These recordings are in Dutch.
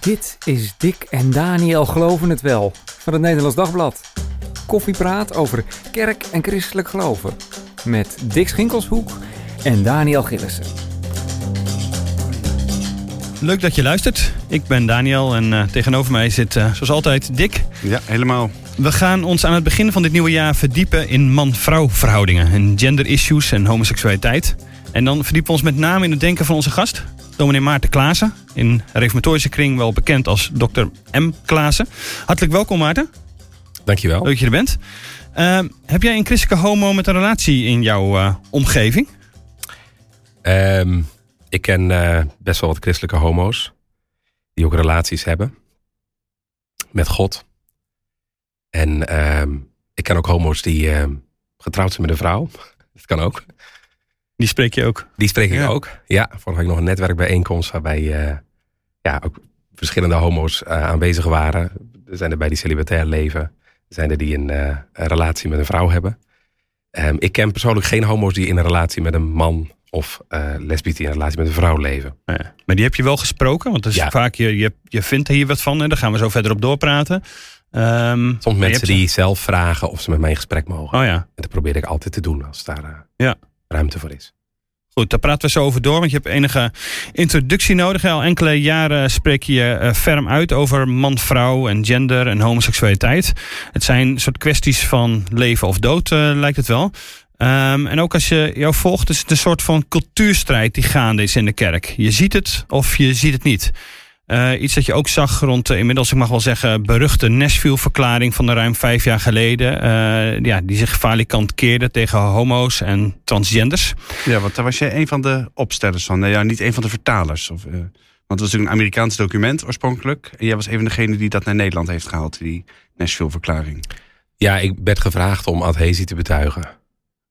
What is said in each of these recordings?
Dit is Dick en Daniel Geloven het Wel van het Nederlands Dagblad. Koffiepraat over kerk en christelijk geloven. Met Dick Schinkelshoek en Daniel Gillissen. Leuk dat je luistert. Ik ben Daniel en uh, tegenover mij zit uh, zoals altijd Dick. Ja, helemaal. We gaan ons aan het begin van dit nieuwe jaar verdiepen in man-vrouw verhoudingen. En gender issues en homoseksualiteit. En dan verdiepen we ons met name in het denken van onze gast, dominee Maarten Klaassen. In reformatorische kring wel bekend als Dr. M. Klaassen. Hartelijk welkom Maarten. Dankjewel. Leuk dat je er bent. Uh, heb jij een christelijke homo met een relatie in jouw uh, omgeving? Um, ik ken uh, best wel wat christelijke homo's. Die ook relaties hebben. Met God. En um, ik ken ook homo's die getrouwd zijn met een vrouw. Dat kan ook. Die spreek je ook? Die spreek ik ja. ook. Ja, vorige week nog een netwerkbijeenkomst waarbij uh, ja, ook verschillende homo's uh, aanwezig waren. Er zijn er bij die celibatair leven. Er zijn er die een, uh, een relatie met een vrouw hebben. Um, ik ken persoonlijk geen homo's die in een relatie met een man of lesbisch die in een relatie met een vrouw leven. Ja. Maar die heb je wel gesproken? Want dat is ja. vaak, je, je, je vindt hier wat van en daar gaan we zo verder op doorpraten. Um, Soms mensen die zelf vragen of ze met mij in gesprek mogen. Oh ja. En dat probeer ik altijd te doen als daar ja. ruimte voor is. Goed, daar praten we zo over door, want je hebt enige introductie nodig. Al enkele jaren spreek je uh, ferm uit over man, vrouw en gender en homoseksualiteit. Het zijn soort kwesties van leven of dood, uh, lijkt het wel. Um, en ook als je jou volgt, is het een soort van cultuurstrijd die gaande is in de kerk. Je ziet het of je ziet het niet. Uh, iets dat je ook zag rond de, inmiddels, ik mag wel zeggen, beruchte Nashville-verklaring van de ruim vijf jaar geleden. Uh, ja, die zich falikant keerde tegen homo's en transgenders. Ja, want daar was jij een van de opstellers van. Ja, niet een van de vertalers. Of, uh, want het was natuurlijk een Amerikaans document oorspronkelijk. En jij was een van degenen die dat naar Nederland heeft gehaald, die Nashville-verklaring. Ja, ik werd gevraagd om adhesie te betuigen.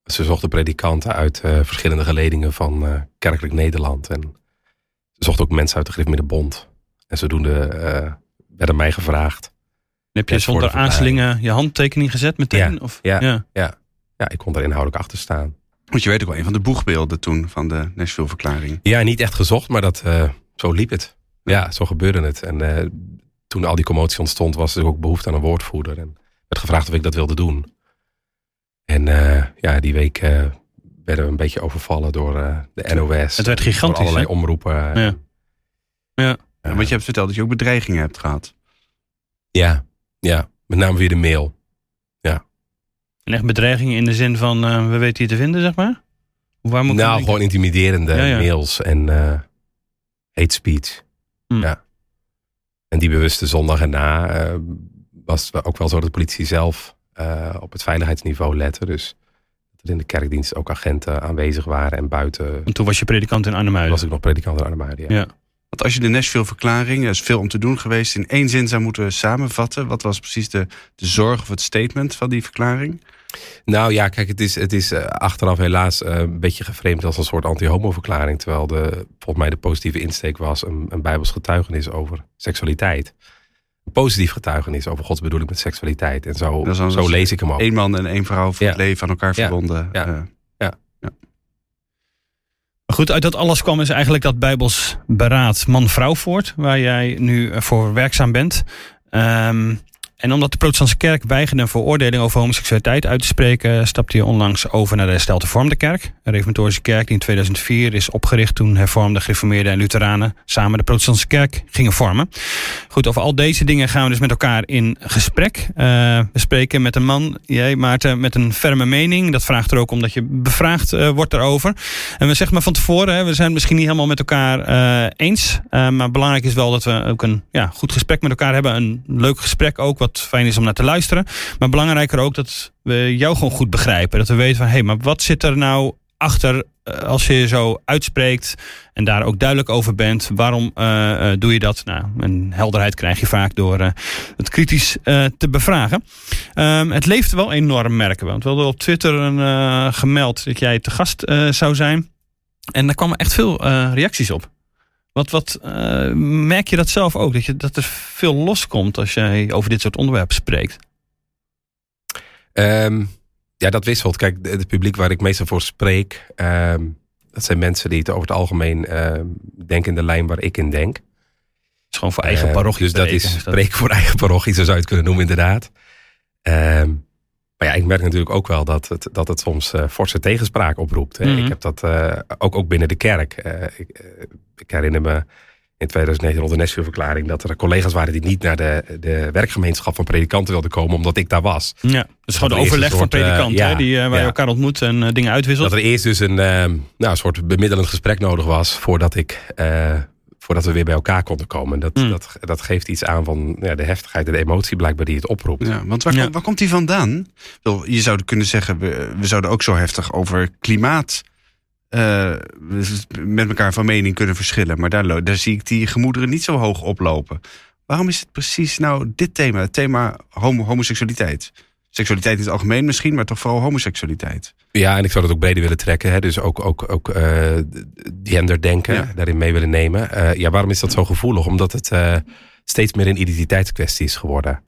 Ze zochten predikanten uit verschillende geledingen van kerkelijk Nederland. En ze zochten ook mensen uit de Griffmiddenbond. En zodoende uh, werden mij gevraagd. Heb je zonder aarzelingen je handtekening gezet meteen? Ja, of? Ja, ja. Ja. ja, ik kon daar inhoudelijk achter staan. Want je weet ook wel een van de boegbeelden toen van de Nashville-verklaring. Ja, niet echt gezocht, maar dat, uh, zo liep het. Ja, zo gebeurde het. En uh, toen al die commotie ontstond, was er ook behoefte aan een woordvoerder. En werd gevraagd of ik dat wilde doen. En ja, die week werden we een beetje overvallen door de NOS. Het werd gigantisch. Door allerlei hè? omroepen. Ja. ja. Ja, want je hebt verteld dat je ook bedreigingen hebt gehad. Ja, ja. Met name via de mail. Ja. En echt bedreigingen in de zin van, uh, we weten je te vinden, zeg maar? Waar moet nou, gewoon intimiderende ja, ja. mails en uh, hate speech. Hmm. Ja. En die bewuste zondag erna uh, was het ook wel zo dat de politie zelf op het veiligheidsniveau lette. Dus dat er in de kerkdienst ook agenten aanwezig waren en buiten. En toen was je predikant in Arnhemuiden? Was ik nog predikant in Arnhemuiden, ja. ja. Want als je de Nashville-verklaring, er is veel om te doen geweest, in één zin zou moeten samenvatten, wat was precies de, de zorg of het statement van die verklaring? Nou ja, kijk, het is, het is uh, achteraf helaas uh, een beetje geframed als een soort anti-homo-verklaring. Terwijl de, volgens mij de positieve insteek was een, een bijbels getuigenis over seksualiteit. Een positief getuigenis over Gods bedoeling met seksualiteit. En zo, zo lees ik hem ook. Eén man en één vrouw voor ja. het leven aan elkaar verbonden. Ja. Ja. ja. Goed, uit dat alles kwam is eigenlijk dat Bijbels beraad man-vrouw voort, waar jij nu voor werkzaam bent. Um, en omdat de protestantse kerk weigerde een veroordeling over homoseksualiteit uit te spreken, stapte hij onlangs over naar de herstelde vormde kerk. Een reformatorische kerk die in 2004 is opgericht toen hervormde, gereformeerden en lutheranen samen de protestantse kerk gingen vormen. Goed, over al deze dingen gaan we dus met elkaar in gesprek. Uh, we spreken met een man, jij Maarten, met een ferme mening. Dat vraagt er ook om dat je bevraagd uh, wordt daarover. En we zeggen maar van tevoren, hè, we zijn misschien niet helemaal met elkaar uh, eens. maar belangrijk is wel dat we ook een ja, goed gesprek met elkaar hebben. Een leuk gesprek ook, wat fijn is om naar te luisteren. Maar belangrijker ook dat we jou gewoon goed begrijpen. Dat we weten van, hé, hey, maar wat zit er nou achter als je zo uitspreekt en daar ook duidelijk over bent. Waarom uh, doe je dat? Nou, een helderheid krijg je vaak door het kritisch te bevragen. Um, het leeft wel enorm, merken we. Want we hadden op Twitter een, gemeld dat jij te gast zou zijn. En daar kwamen echt veel reacties op. Wat, wat uh, merk je dat zelf ook? Dat, je, dat er veel loskomt als jij over dit soort onderwerpen spreekt? Um, ja, dat wisselt. Kijk, het publiek waar ik meestal voor spreek, um, dat zijn mensen die het over het algemeen uh, denken in de lijn waar ik in denk. gewoon voor eigen Eh, parochie Dus dat is spreken voor eigen parochie, zo zou je het kunnen noemen inderdaad. Ehm, maar ja, ik merk natuurlijk ook wel dat het, dat het soms eh, forse tegenspraak oproept. Hè. Mhm. Ik heb dat eh, ook, ook binnen de kerk. Eh, ik, ik herinner me in 2019 rond de Nashville-verklaring... dat er collega's waren die niet naar de, de werkgemeenschap van predikanten wilden komen... omdat ik daar was. Ja, dat is gewoon de overleg soort, eh, predikanten, hè, die, waar je elkaar ontmoet en dingen uitwisselt. Dat er eerst dus een, nou, een soort bemiddelend gesprek nodig was... voordat, ik, voordat we weer bij elkaar konden komen. Dat, Mm. dat, dat geeft iets aan van ja, de heftigheid en de emotie blijkbaar die het oproept. Ja, want waar, Ja. waar komt die vandaan? Wel, Je zou kunnen zeggen, we, we zouden ook zo heftig over klimaat eh, met elkaar van mening kunnen verschillen. Maar daar, daar zie ik die gemoederen niet zo hoog oplopen. Waarom is het precies nou dit thema, het thema homo homoseksualiteit? Seksualiteit in het algemeen misschien, maar toch vooral homoseksualiteit. Ja, en ik zou dat ook breder willen trekken. Hè? Dus ook, ook, ook eh, genderdenken Ja. daarin mee willen nemen. Eh, ja, waarom is dat zo gevoelig? Omdat het eh, steeds meer een identiteitskwestie is geworden.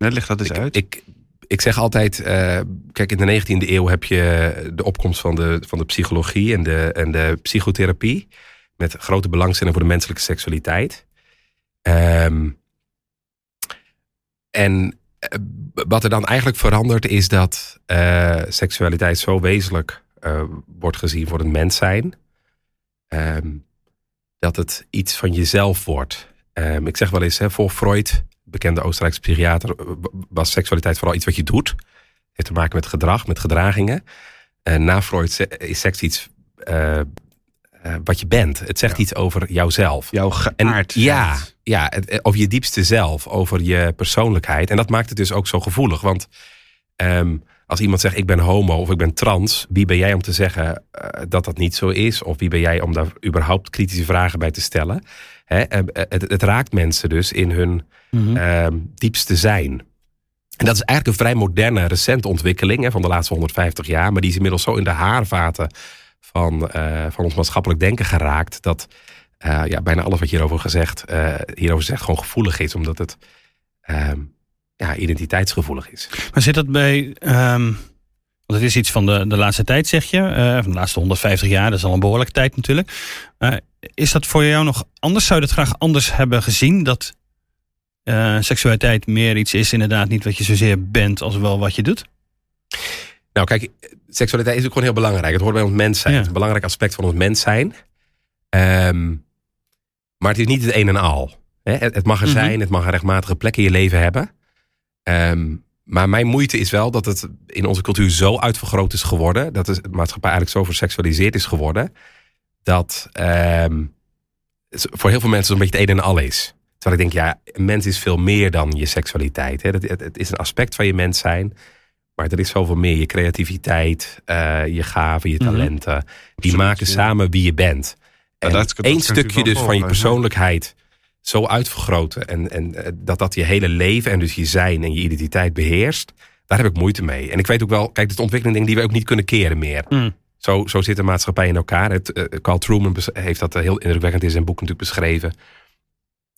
Ja, leg dat eens ik, uit. ik, ik zeg altijd, kijk, in de 19e eeuw heb je de opkomst van de, van de psychologie en de, en de psychotherapie. Met grote belangstelling voor de menselijke seksualiteit. Ehm, en wat er dan eigenlijk verandert is dat eh, seksualiteit zo wezenlijk eh, wordt gezien voor het mens zijn. ehm, dat het iets van jezelf wordt. Ehm, ik zeg wel eens, hè, voor Freud, bekende Oostenrijkse psychiater, eh, was seksualiteit vooral iets wat je doet. Heeft te maken met gedrag, met gedragingen. En na Freud is seks iets eh, eh, wat je bent. Het zegt Ja. iets over jouzelf. Jouw En geaardheid. ja, ja, het- eh, over je diepste zelf, over je persoonlijkheid. En dat maakt het dus ook zo gevoelig. Want ehm, als iemand zegt ik ben homo of ik ben trans, wie ben jij om te zeggen eh, dat dat niet zo is? Of wie ben jij om daar überhaupt kritische vragen bij te stellen? Hè, eh, het, het raakt mensen dus in hun Mhm. ehm, diepste zijn. En dat is eigenlijk een vrij moderne, recente ontwikkeling hè, van de laatste 150 jaar. Maar die is inmiddels zo in de haarvaten van, van ons maatschappelijk denken geraakt. Dat eh, ja, bijna alles wat hierover gezegd, eh, hierover zegt gewoon gevoelig is. Omdat het ehm, ja, identiteitsgevoelig is. Maar zit dat bij. ehm, want het is iets van de, de laatste tijd, zeg je. eh, van de laatste 150 jaar, dat is al een behoorlijke tijd natuurlijk. Eh, is dat voor jou nog anders? Zou je dat graag anders hebben gezien? Dat eh, seksualiteit meer iets is, inderdaad, niet wat je zozeer bent, als wel wat je doet? Nou, kijk, seksualiteit is ook gewoon heel belangrijk. Het hoort bij ons mens zijn. Ja. Het is een belangrijk aspect van ons mens zijn. Ehm, maar het is niet het een en al. Het, mag er Mhm. zijn, het mag een rechtmatige plek in je leven hebben. Ehm, maar mijn moeite is wel dat het in onze cultuur zo uitvergroot is geworden. Dat de maatschappij eigenlijk zo verseksualiseerd is geworden. Dat ehm, voor heel veel mensen zo'n beetje het een en al is. Terwijl ik denk, ja, een mens is veel meer dan je seksualiteit. Hè? Het, het, het is een aspect van je mens zijn. Maar er is zoveel meer. Je creativiteit, eh, je gaven, je Mhm. talenten. Die Absoluut, maken ja. samen wie je bent. En dat- dat kan één ik stukje dus van je persoonlijkheid zo uitvergroten. En, en eh, dat dat je hele leven en dus je zijn en je identiteit beheerst. Daar heb ik moeite mee. En ik weet ook wel, kijk, dit is ontwikkeling ik, die we ook niet kunnen keren meer. Mm. Zo, zo zit de maatschappij in elkaar. Het, eh, Carl Truman heeft dat eh, heel indrukwekkend in zijn boek natuurlijk beschreven.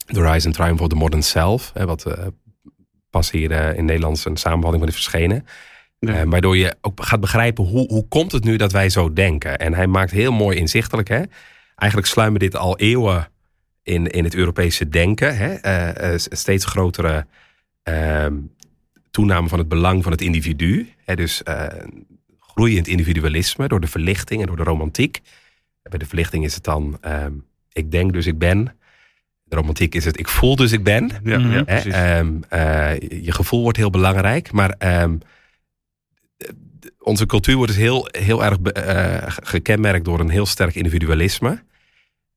The Rise and Triumph of the Modern Self. Hè, wat eh, pas hier eh, in Nederlands een samenvatting van is verschenen. Ja. Eh, waardoor je ook gaat begrijpen hoe, hoe komt het nu dat wij zo denken. En hij maakt heel mooi inzichtelijk. Hè? Eigenlijk sluimen dit al eeuwen in, in het Europese denken. Hè? Eh, eh, steeds grotere ehm, toename van het belang van het individu. Hè? Dus eh, groeiend individualisme door de verlichting en door de romantiek. Bij de verlichting is het dan ehm, ik denk dus ik ben. De romantiek is het ik voel dus ik ben. Ja, Mhm. ja, ehm, eh, je gevoel wordt heel belangrijk. Maar ehm, onze cultuur wordt dus heel, heel erg eh, gekenmerkt door een heel sterk individualisme.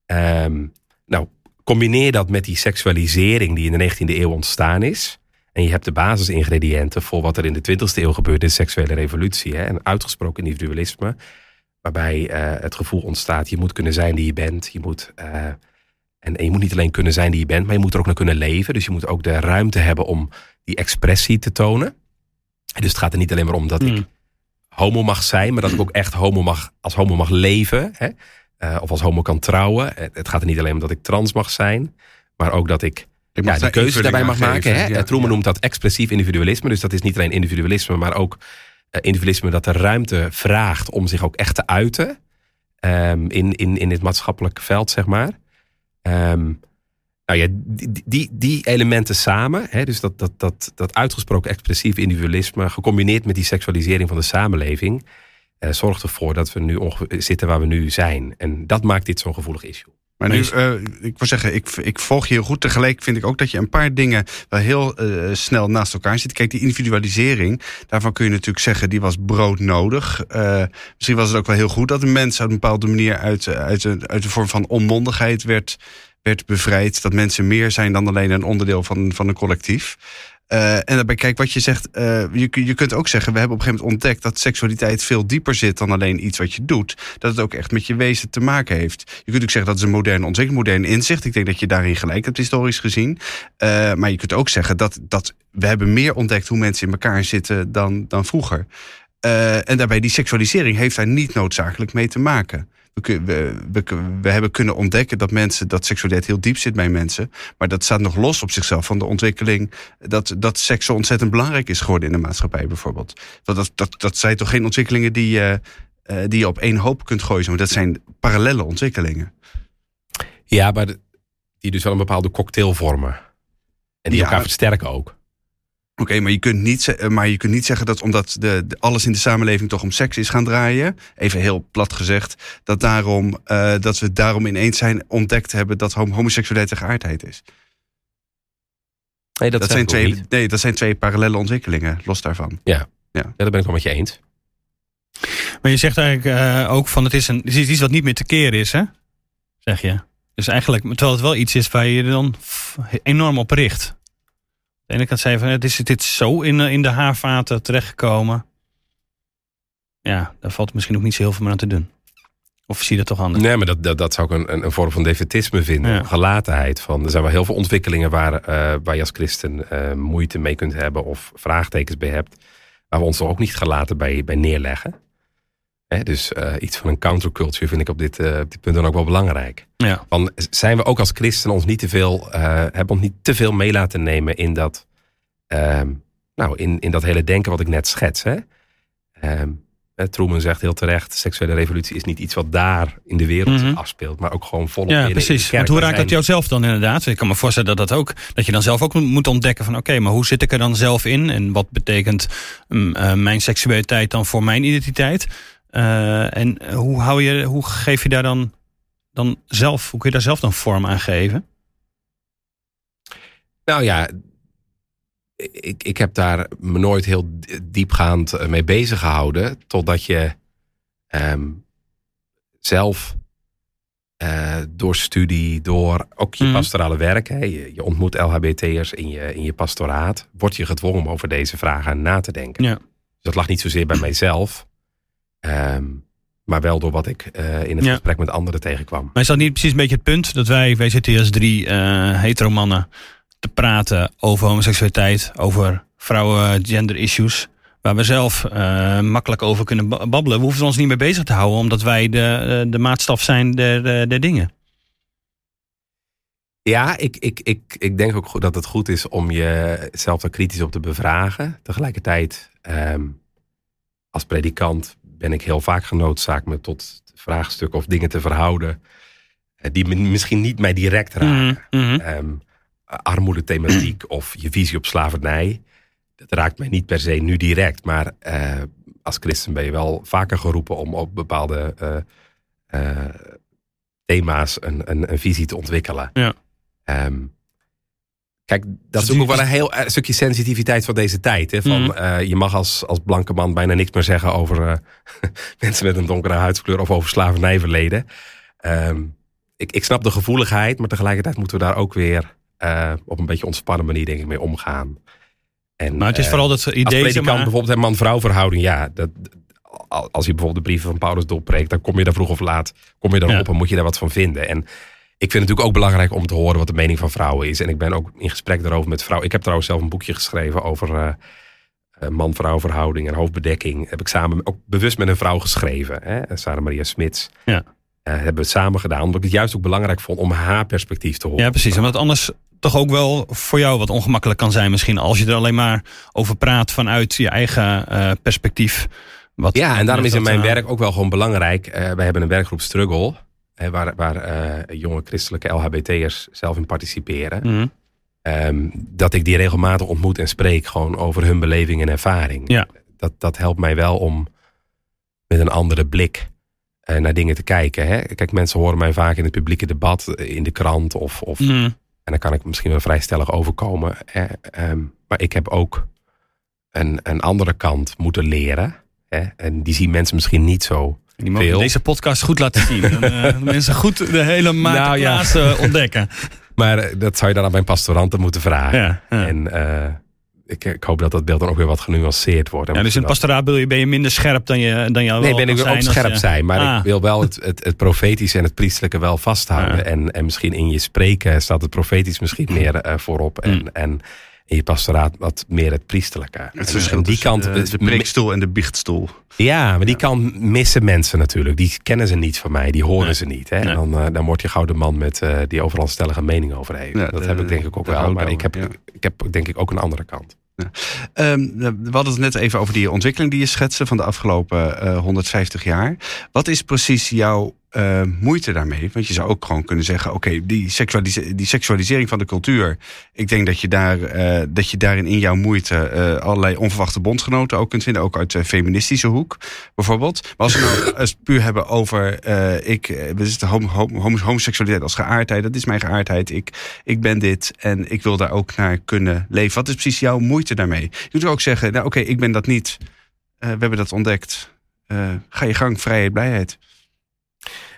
Ehm, nou, combineer dat met die seksualisering die in de 19e eeuw ontstaan is. En je hebt de basisingrediënten voor wat er in de 20e eeuw gebeurt in de seksuele revolutie. Hè? Een uitgesproken individualisme. Waarbij eh, het gevoel ontstaat, je moet kunnen zijn die je bent. Je moet, eh, en, en je moet niet alleen kunnen zijn die je bent, maar je moet er ook naar kunnen leven. Dus je moet ook de ruimte hebben om die expressie te tonen. Dus het gaat er niet alleen maar om dat ik Mm. homo mag zijn, maar dat ik ook echt homo mag, als homo mag leven. Hè? Eh, of als homo kan trouwen. Het, het gaat er niet alleen om dat ik trans mag zijn, maar ook dat ik Ik ja, de keuze daarbij mag maken. geven. Hè? Ja, ja. noemt dat expressief individualisme. Dus dat is niet alleen individualisme, maar ook eh, individualisme dat de ruimte vraagt om zich ook echt te uiten. ehm, in, in, in dit maatschappelijk veld, zeg maar. Ehm, nou ja, die, die, die elementen samen, hè, dus dat, dat, dat, dat uitgesproken expressief individualisme, gecombineerd met die seksualisering van de samenleving, eh, zorgt ervoor dat we nu zitten waar we nu zijn. En dat maakt dit zo'n gevoelig issue. Maar nu, uh, ik wil zeggen, ik, ik volg je heel goed. Tegelijk vind ik ook dat je een paar dingen wel heel uh, snel naast elkaar zit. Kijk, die individualisering, daarvan kun je natuurlijk zeggen, die was broodnodig. Uh, misschien was het ook wel heel goed dat een mens op een bepaalde manier uit, uit, een, uit een vorm van onmondigheid werd, werd bevrijd. Dat mensen meer zijn dan alleen een onderdeel van, van een collectief. Uh, en daarbij, kijk, wat je zegt, uh, je, je kunt ook zeggen, we hebben op een gegeven moment ontdekt dat seksualiteit veel dieper zit dan alleen iets wat je doet. Dat het ook echt met je wezen te maken heeft. Je kunt ook zeggen dat is een moderne ontwikkeling, moderne inzicht. Ik denk dat je daarin gelijk hebt, historisch gezien. Uh, maar je kunt ook zeggen dat, dat we hebben meer ontdekt hoe mensen in elkaar zitten dan, dan vroeger. en daarbij, die seksualisering heeft daar niet noodzakelijk mee te maken we, we, we, hebben kunnen ontdekken dat mensen dat seksualiteit heel diep zit bij mensen. Maar dat staat nog los op zichzelf van de ontwikkeling dat, dat seks zo ontzettend belangrijk is geworden in de maatschappij bijvoorbeeld. Dat, dat, dat, dat zijn toch geen ontwikkelingen die, uh, die je op één hoop kunt gooien. Maar dat zijn parallele ontwikkelingen. Ja, maar die dus wel een bepaalde cocktail vormen. En die elkaar versterken ook. Oké, maar, je kunt niet, eh, maar je kunt niet zeggen dat omdat de, alles in de samenleving toch om seks is gaan draaien, even heel plat gezegd, dat, daarom, uh, dat we daarom ineens zijn ontdekt hebben dat homoseksualiteit een geaardheid is. Nee, dat, zijn twee, nee, dat zijn twee parallele ontwikkelingen, los daarvan. Ja, ja. ja daar ben ik wel met je eens. Maar je zegt eigenlijk uh, ook van het is, een, het is iets wat niet meer te keren is, hè? Zeg je. Dus eigenlijk, terwijl het wel iets is waar je dan enorm op richt. De ene kant zei van, het is dit zo in, eh, in de haarvaten terechtgekomen. Ja, daar valt misschien ook niet zo heel veel meer aan te doen. Of zie je dat toch anders? Nee, maar dat, dat, dat zou ik een, een vorm van defetisme vinden. Gelatenheid. Van, er zijn wel heel veel ontwikkelingen waar, uh, waar je als christen uh, moeite mee kunt hebben of vraagtekens bij hebt. Waar we ons er ook niet gelaten bij, bij neerleggen. Dus uh, iets van een counterculture vind ik op dit, op dit punt dan ook wel belangrijk. Ja. Van, zijn we ook als christen ons niet te veel, hebben ons niet te veel mee laten nemen in dat, ehm, nou, in, in dat hele denken wat ik net schets. Hè? Um, Truman zegt heel terecht, seksuele revolutie is niet iets wat daar in de wereld mm -hmm. afspeelt, maar ook gewoon volop ja, precies. Want hoe raakt dat jou zelf dan inderdaad? Ik kan me voorstellen dat dat ook, dat je dan zelf ook moet ontdekken van oké, maar hoe zit ik er dan zelf in? En wat betekent um, uh, mijn seksualiteit dan voor mijn identiteit? Uh, en hoe, hou je, hoe geef je daar dan, dan zelf, hoe kun je daar zelf dan vorm aan geven? Nou ja, ik, ik heb daar me nooit heel diepgaand mee bezig gehouden. Totdat je um, zelf uh, door studie, door ook je mm. pastorale werk. Hè, je, je, ontmoet LHBT'ers in je, in je pastoraat. Word je gedwongen om over deze vragen na te denken. Ja. Dus dat lag niet zozeer bij mijzelf. Um, maar wel door wat ik uh, in het ja. gesprek met anderen tegenkwam. Maar is dat niet precies een beetje het punt? Dat wij, wij zitten hier als drie uh, hetero mannen te praten over homoseksualiteit, over vrouwen, gender issues. Waar we zelf uh, makkelijk over kunnen babbelen. We hoeven ons niet mee bezig te houden, omdat wij de, de maatstaf zijn der, der dingen. Ja, ik, ik, ik, ik denk ook dat het goed is om jezelf daar kritisch op te bevragen. Tegelijkertijd, um, als predikant ben ik heel vaak genoodzaakt me tot vraagstukken of dingen te verhouden. die misschien niet mij direct raken. Mm -hmm. um, armoedethematiek of je visie op slavernij. Dat raakt mij niet per se nu direct. Maar uh, als christen ben je wel vaker geroepen om op bepaalde uh, uh, thema's een, een, een, visie te ontwikkelen. Ja. Um, kijk, dat is ook wel een heel een stukje sensitiviteit van deze tijd. Hè? Van, mm. je mag als, als blanke man bijna niks meer zeggen over mensen met een donkere huidskleur of over slavernijverleden. Um, ik, ik snap de gevoeligheid, maar tegelijkertijd moeten we daar ook weer op een beetje ontspannen manier denk ik mee omgaan. En, maar het is vooral dat idee... Als predikant maar... bijvoorbeeld een man-vrouw verhouding. Ja, dat, als je bijvoorbeeld de brieven van Paulus doorpreekt... dan kom je daar vroeg of laat kom je daarop ja. en moet je daar wat van vinden. En ik vind het natuurlijk ook belangrijk om te horen wat de mening van vrouwen is. En ik ben ook in gesprek daarover met vrouwen. Ik heb trouwens zelf een boekje geschreven over uh, man-vrouw verhouding en hoofdbedekking. Heb ik samen ook bewust met een vrouw geschreven. Hè? Sarah Maria Smits. Ja. Uh, hebben we het samen gedaan. Omdat ik het juist ook belangrijk vond om haar perspectief te horen. Ja, precies. Omdat anders toch ook wel voor jou wat ongemakkelijk kan zijn misschien. Als je er alleen maar over praat vanuit je eigen uh, perspectief. Wat ja, en daarom is in mijn werk ook wel gewoon belangrijk. Wij hebben een werkgroep Struggle. Waar, waar eh, jonge christelijke LHBT'ers zelf in participeren. Mhm. Ehm, dat ik die regelmatig ontmoet en spreek gewoon over hun beleving en ervaring. Ja. Dat, dat helpt mij wel om met een andere blik eh, naar dingen te kijken. Hè? Kijk, mensen horen mij vaak in het publieke debat, eh, in de krant of, of Mhm. en dan kan ik misschien wel vrij stellig overkomen. Eh, maar ik heb ook een, een andere kant moeten leren. Hè? En die zien mensen misschien niet zo. Die mogen Veel. deze podcast goed laten zien. Dan, eh, mensen goed de hele Maarten Nou, ja. Eh, ontdekken. Maar eh, dat zou je dan aan mijn pastoranten moeten vragen. Ja, ja. En ik, ik hoop dat dat beeld dan ook weer wat genuanceerd wordt. En Ja, dus in het pastoraat ben je, minder scherp dan je, dan jou Nee, ben ik wil ook scherp je- zijn. Maar Ah. ik wil wel het, het, het profetische en het priestelijke wel vasthouden. Ja. En, en misschien in je spreken staat het profetisch misschien meer eh, voorop. En, Mm. en in je pastoraat wat meer het priestelijke. Het verschil die tussen kant, de, is de preekstoel en de biechtstoel. Ja, maar die kant missen mensen natuurlijk. Die kennen ze niet van mij, die horen Nee. ze niet. Hè? Nee. En dan, eh, dan word je gauw de man met, eh, die overal stellige mening over heeft. Ja, dat de- heb ik denk ik ook de wel. Maar ik heb, ja. ik heb denk ik ook een andere kant. Ehm, we hadden het net even over die ontwikkeling die je schetste van de afgelopen eh, 150 jaar. Wat is precies jouw eh, moeite daarmee? Want je zou ook gewoon kunnen zeggen: oké, die, seksualise- die seksualisering van de cultuur. Ik denk dat je, daar, eh, dat je daarin in jouw moeite eh, allerlei onverwachte bondgenoten ook kunt vinden. Ook uit de feministische hoek bijvoorbeeld. Maar als we nou eens puur hebben over: ik, we zitten homo, homo, homo- homoseksualiteit als geaardheid. Dat is mijn geaardheid. Ik, ik ben dit en ik wil daar ook naar kunnen leven. Wat is precies jouw moeite daarmee? Je kunt ook zeggen, nou oké, ik ben dat niet. We hebben dat ontdekt. Ga je gang, vrijheid, blijheid.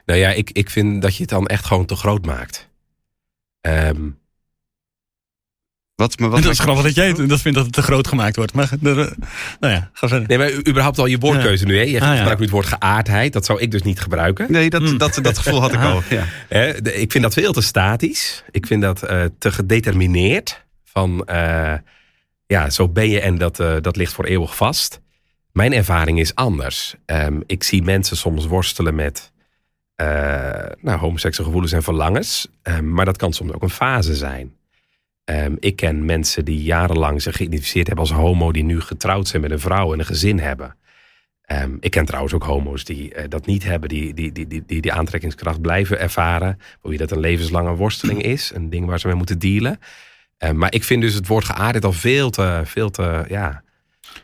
Nou ja, ik, ik vind dat je het dan echt gewoon te groot maakt. Ehm, Wat, maar wat dat is grappig dat jij het- dat vindt dat het te groot gemaakt wordt. Maar nou ja, ga verder. nee, maar überhaupt al je woordkeuze nu. Hè? Je Ah, ja. gebruikt nu het woord geaardheid. Dat zou ik dus niet gebruiken. Nee, dat, Hmm. dat, dat gevoel had ik Ah. al. Ja. Hè, de- ik vind dat veel te statisch. Ik vind dat eh, te gedetermineerd. Van eh, ja, zo ben je en dat, eh, dat ligt voor eeuwig vast. Mijn ervaring is anders. Ehm, ik zie mensen soms worstelen met nou, homoseksuele gevoelens en verlangens. Ehm, maar dat kan soms ook een fase zijn. Ehm, ik ken mensen die jarenlang zich geïdentificeerd hebben als homo, die nu getrouwd zijn met een vrouw en een gezin hebben. Ehm, ik ken trouwens ook homo's die eh, dat niet hebben, die die, die, die, die die aantrekkingskracht blijven ervaren. Voor wie dat een levenslange worsteling is, een ding waar ze mee moeten dealen. Ehm, maar ik vind dus het woord geaardheid al veel te, veel te ja.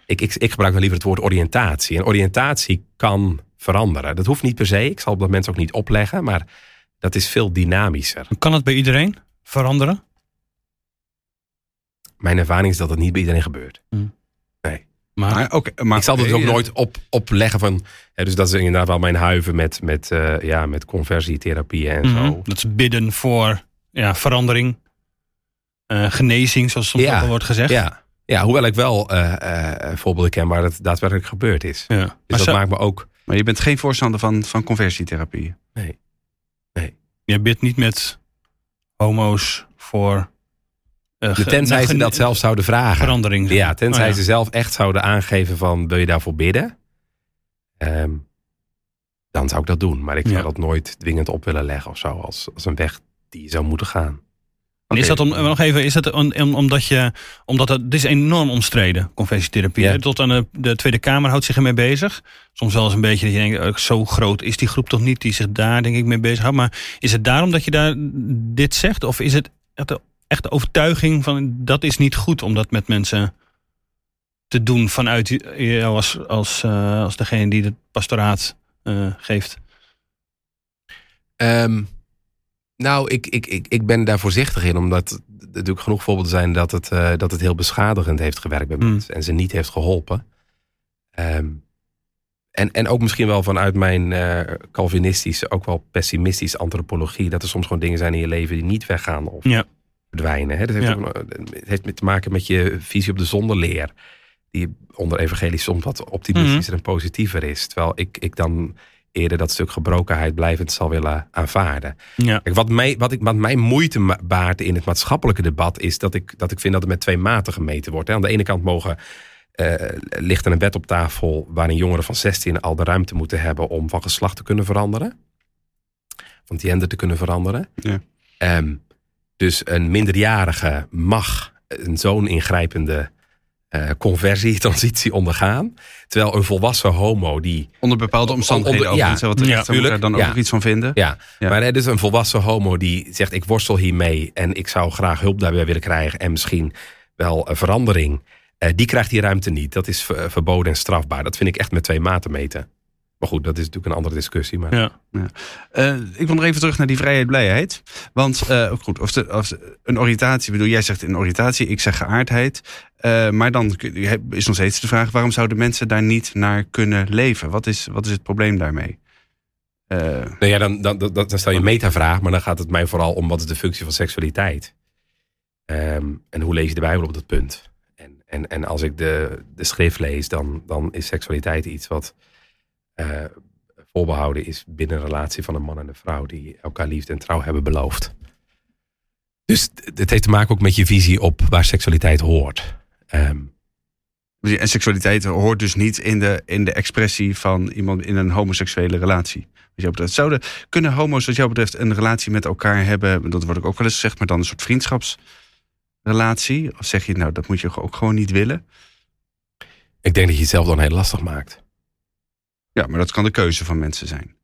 Ik, ik, ik gebruik wel liever het woord oriëntatie. En oriëntatie kan veranderen. Dat hoeft niet per se. Ik zal dat mensen ook niet opleggen, maar dat is veel dynamischer. Kan het bij iedereen veranderen? Mijn ervaring is dat het niet bij iedereen gebeurt. Maar, Maar, oké, maar, ik zal het dus ook nooit op, opleggen van. Hè, dus dat is inderdaad wel mijn huiven met, met, eh, ja, met conversietherapieën en Mhm. zo. dat is bidden voor ja, verandering, eh, genezing, zoals soms Ja. ook al wordt gezegd. Ja. ja, hoewel ik wel eh, eh, voorbeelden ken waar het daadwerkelijk gebeurd is. Ja. Dus Maar dat zo- maakt me ook. Maar je bent geen voorstander van, van conversietherapie. je bidt niet met homo's voor eh, Tenzij ze dat zelf zouden vragen. verandering. Ja, tenzij Oh, ja. ze zelf echt zouden aangeven van wil je daarvoor bidden? Ehm, dan zou ik dat doen. Maar ik zou Ja. dat nooit dwingend op willen leggen of zo. Als, als een weg die je zou moeten gaan. En Is dat om, nog even, is dat om- om- omdat je, omdat het, dit is enorm omstreden, conversietherapie. Ja. Tot aan de, de Tweede Kamer houdt zich ermee bezig. Soms wel eens een beetje dat je denkt, eh, zo groot is die groep toch niet die zich daar denk ik mee bezighoudt. Maar is het daarom dat je daar dit zegt? Of is het echt de, echt de overtuiging van dat is niet goed om dat met mensen te doen vanuit jou als, als, eh, als degene die het pastoraat eh, geeft? Ehm, nou, ik, ik, ik, ik ben daar voorzichtig in. Omdat er natuurlijk genoeg voorbeelden zijn dat het, eh, dat het heel beschadigend heeft gewerkt bij Hmm. mensen. En ze niet heeft geholpen. Ehm, en, en ook misschien wel vanuit mijn eh, Calvinistische, ook wel pessimistische antropologie. Dat er soms gewoon dingen zijn in je leven die niet weggaan of Ja. verdwijnen. Hè? Dat heeft, Ja. ook, het heeft te maken met je visie op de zonderleer. Die onder evangelie soms wat optimistischer en positiever is. Terwijl ik, ik dan eerder dat stuk gebrokenheid blijvend zal willen aanvaarden. Ja. Kijk, wat, mij, wat, ik, wat mij moeite baart in het maatschappelijke debat is dat ik, dat ik vind dat er met twee maten gemeten wordt. Hè. Aan de ene kant mogen, eh, ligt er een wet op tafel waarin jongeren van 16 al de ruimte moeten hebben om van geslacht te kunnen veranderen. Van gender te kunnen veranderen. Ja. Ehm, dus een minderjarige mag een zo'n ingrijpende eh, conversie, transitie ondergaan. Terwijl een volwassen homo die... Onder bepaalde omstandigheden Onder- ja, wat ja, dan ook ja. iets van vinden. Ja, Ja. maar het is een volwassen homo die zegt ik worstel hiermee en ik zou graag hulp daarbij willen krijgen en misschien wel een verandering. Eh, die krijgt die ruimte niet. Dat is ver- verboden en strafbaar. Dat vind ik echt met twee maten meten. Maar goed, dat is natuurlijk een andere discussie. Maar Ja. Eh, ik wil nog even terug naar die vrijheid, blijheid. Want eh, goed, of, de, of de- een oriëntatie, ik bedoel, jij zegt een oriëntatie, ik zeg geaardheid. Eh, maar dan is nog steeds de vraag: waarom zouden mensen daar niet naar kunnen leven? Wat is, wat is het probleem daarmee? Eh, Nou ja, dan, dan, dan, dan stel je een metavraag, maar dan gaat het mij vooral om wat is de functie van seksualiteit. Ehm, en hoe lees je de Bijbel op dat punt? En, en, en als ik de, de schrift lees, dan, dan is seksualiteit iets wat eh, voorbehouden is binnen een relatie van een man en een vrouw die elkaar liefde en trouw hebben beloofd. Dus het heeft te maken ook met je visie op waar seksualiteit hoort. Ehm, en seksualiteit hoort dus niet in de, in de expressie van iemand in een homoseksuele relatie. Wat jou betreft. Zouden, kunnen homo's, wat jou betreft, een relatie met elkaar hebben? Dat wordt ook wel eens gezegd, maar dan een soort vriendschapsrelatie? Of zeg je, nou, dat moet je ook gewoon niet willen? ik denk dat je het zelf dan heel lastig maakt. Ja, maar dat kan de keuze van mensen zijn.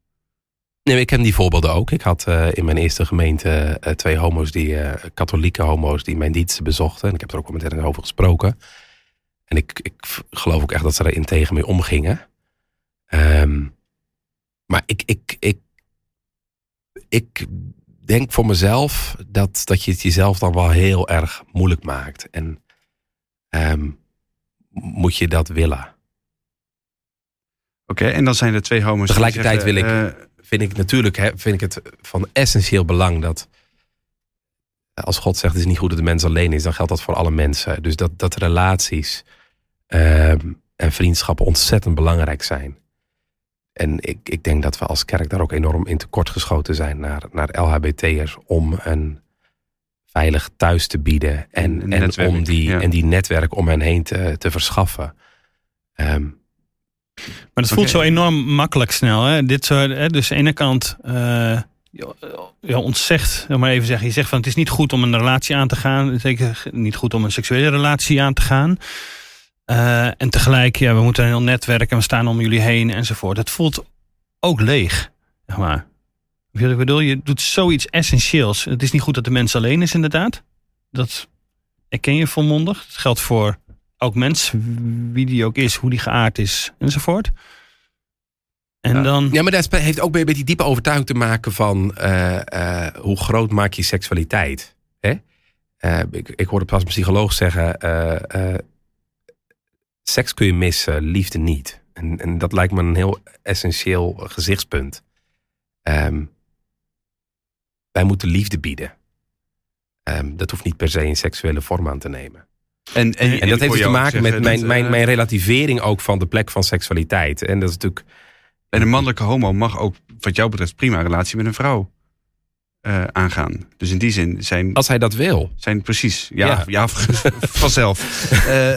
Nee, ik ken die voorbeelden ook. Ik had eh, in mijn eerste gemeente eh, twee homo's, die, eh, katholieke homo's, die mijn diensten bezochten. En ik heb er ook wel met hen over gesproken. En ik, ik geloof ook echt dat ze er integer mee omgingen. Ehm, maar ik, ik, ik, ik denk voor mezelf dat, dat je het jezelf dan wel heel erg moeilijk maakt. En ehm, moet je dat willen? Oké, en dan zijn er twee homo's. die Tegelijkertijd zeggen, wil ik- eh, vind ik natuurlijk hè, vind ik het van essentieel belang dat als God zegt het is niet goed dat de mens alleen is, dan geldt dat voor alle mensen. Dus dat, dat relaties ehm, en vriendschappen ontzettend belangrijk zijn. En ik, ik denk dat we als kerk daar ook enorm in tekort geschoten zijn naar, naar LHBT'ers om een veilig thuis te bieden en, en, netwerk, om die, ja. en die netwerk om hen heen te, te verschaffen. Ehm, Maar het voelt zo enorm makkelijk snel. Hè? Dit soort, hè? Dus aan de ene kant, eh ja, ja, ons zegt, zeg maar even zeggen, je zegt van het is niet goed om een relatie aan te gaan. Zeker niet goed om een seksuele relatie aan te gaan. Eh, en tegelijk, ja, we moeten een heel netwerk en we staan om jullie heen enzovoort. Het voelt ook leeg, zeg maar. Ik bedoel? Je doet zoiets essentieels. Het is niet goed dat de mens alleen is, inderdaad. Dat erken je volmondig. Het geldt voor elk mens, wie die ook is, hoe die geaard is, enzovoort. En Ja. dan... Ja, maar dat heeft ook met die diepe overtuiging te maken van eh, eh, hoe groot maak je seksualiteit. Hè? Eh, ik, ik hoorde pas een psycholoog zeggen, seks kun je missen, liefde niet. En, en dat lijkt me een heel essentieel gezichtspunt. Ehm, wij moeten liefde bieden. Ehm, dat hoeft niet per se een seksuele vorm aan te nemen. En, en, En dat heeft dus te maken met mijn, dat, mijn, eh, mijn relativering ook van de plek van seksualiteit. En dat is natuurlijk En een mannelijke homo mag ook, wat jou betreft, prima een relatie met een vrouw eh, aangaan. Dus in die zin zijn, als hij dat wil. zijn precies, ja, ja. Ja. vanzelf. Eh,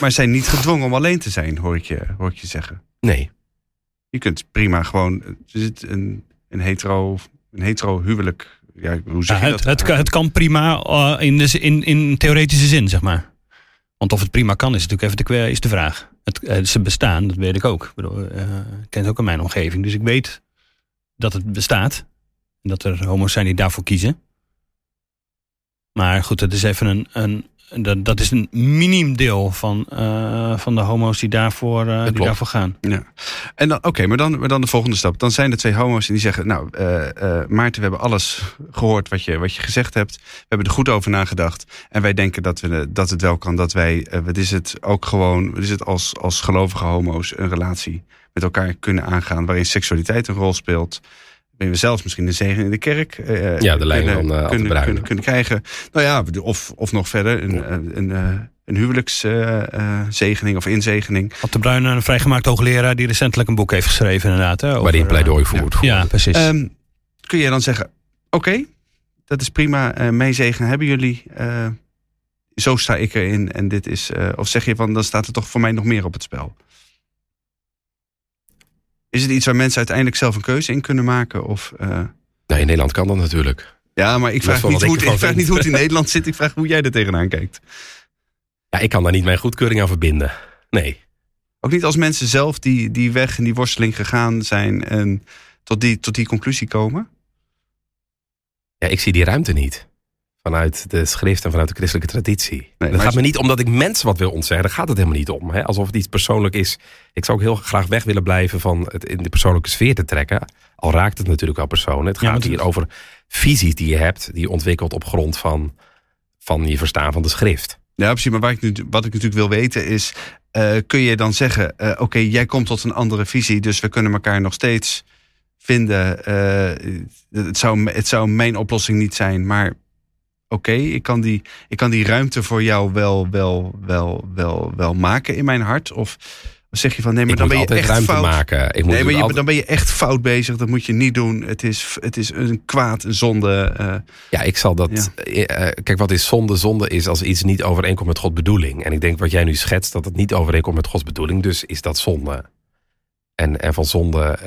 maar zijn niet gedwongen om alleen te zijn, hoor ik je, hoor ik je zeggen. Nee. Je kunt prima gewoon, er zit een, een, hetero, een hetero huwelijk. Ja, hoe zeg Ja, je het, dat? het, kan- het kan prima in, de, in, in theoretische zin, zeg maar. Want of het prima kan, is natuurlijk even de, is de vraag. Het, eh, ze bestaan, dat weet ik ook. Ik, bedoel, eh, ken het ook in mijn omgeving. Dus ik weet dat het bestaat. En dat er homo's zijn die daarvoor kiezen. Maar goed, dat is even een... een dat, dat is een miniem deel van, eh, van de homo's die daarvoor, eh, die daarvoor gaan. Ja. En dan, oké, maar, dan, maar dan de volgende stap. Dan zijn er twee homo's en die zeggen: Nou, eh, Maarten, we hebben alles gehoord wat je, wat je gezegd hebt. We hebben er goed over nagedacht. En wij denken dat, we, dat het wel kan dat wij, wat is het, ook gewoon, wat is het als, als gelovige homo's een relatie met elkaar kunnen aangaan. waarin seksualiteit een rol speelt. Waarin we zelfs misschien een zegen in de kerk eh, Ja, de lijn kunnen, van, eh, de kunnen, kunnen, kunnen krijgen. Nou ja, of, of nog verder, een, Ja. een, een, eh, een huwelijkszegening of inzegening. Had de Bruin, een vrijgemaakt hoogleraar... die recentelijk een boek heeft geschreven, inderdaad. Hè, over, Waarin eh, pleidooi voert. Ja, precies. Ehm, kun je dan zeggen: Oké, dat is prima, eh meezegen hebben jullie. eh, zo sta ik erin en dit is. eh, of zeg je van dan staat er toch voor mij nog meer op het spel? Is het iets waar mensen uiteindelijk zelf een keuze in kunnen maken? Of, eh, Nou, in Nederland kan dat natuurlijk. ja, maar ik vraag, niet hoe, ik vraag niet hoe het in Nederland zit. Ik vraag hoe jij er tegenaan kijkt. Ja, ik kan daar niet mijn goedkeuring aan verbinden. Nee. Ook niet als mensen zelf die, die weg en die worsteling gegaan zijn en tot die, tot die conclusie komen? Ja, ik zie die ruimte niet. Vanuit de schrift en vanuit de christelijke traditie. Nee, het maar gaat me niet omdat ik mensen wat wil ontzeggen. Daar gaat het helemaal niet om. Hè? Alsof het iets persoonlijk is. Ik zou ook heel graag weg willen blijven van het in de persoonlijke sfeer te trekken. Al raakt het natuurlijk wel personen. Het gaat hier over visies die je hebt. Die je ontwikkelt op grond van, van je verstaan van de schrift. Ja, precies. Maar waar ik nu, wat ik natuurlijk wil weten is... eh, kun je dan zeggen, eh, oké, jij komt tot een andere visie... dus we kunnen elkaar nog steeds vinden. eh, het, zou, het zou mijn oplossing niet zijn, maar... Oké, ik, kan die, ik kan die ruimte voor jou wel, wel, wel, wel, wel maken in mijn hart. Of zeg je van nee, maar ik dan ben je echt ruimte fout. maken. Ik moet Nee, maar je, altijd- dan ben je echt fout bezig. Dat moet je niet doen. Het is, het is een kwaad, een zonde. eh. Ja, ik zal dat. eh, eh, kijk, wat is zonde? Zonde is als iets niet overeenkomt met Gods bedoeling. En ik denk wat jij nu schetst, dat het niet overeenkomt met Gods bedoeling. Dus is dat zonde. En, en van zonde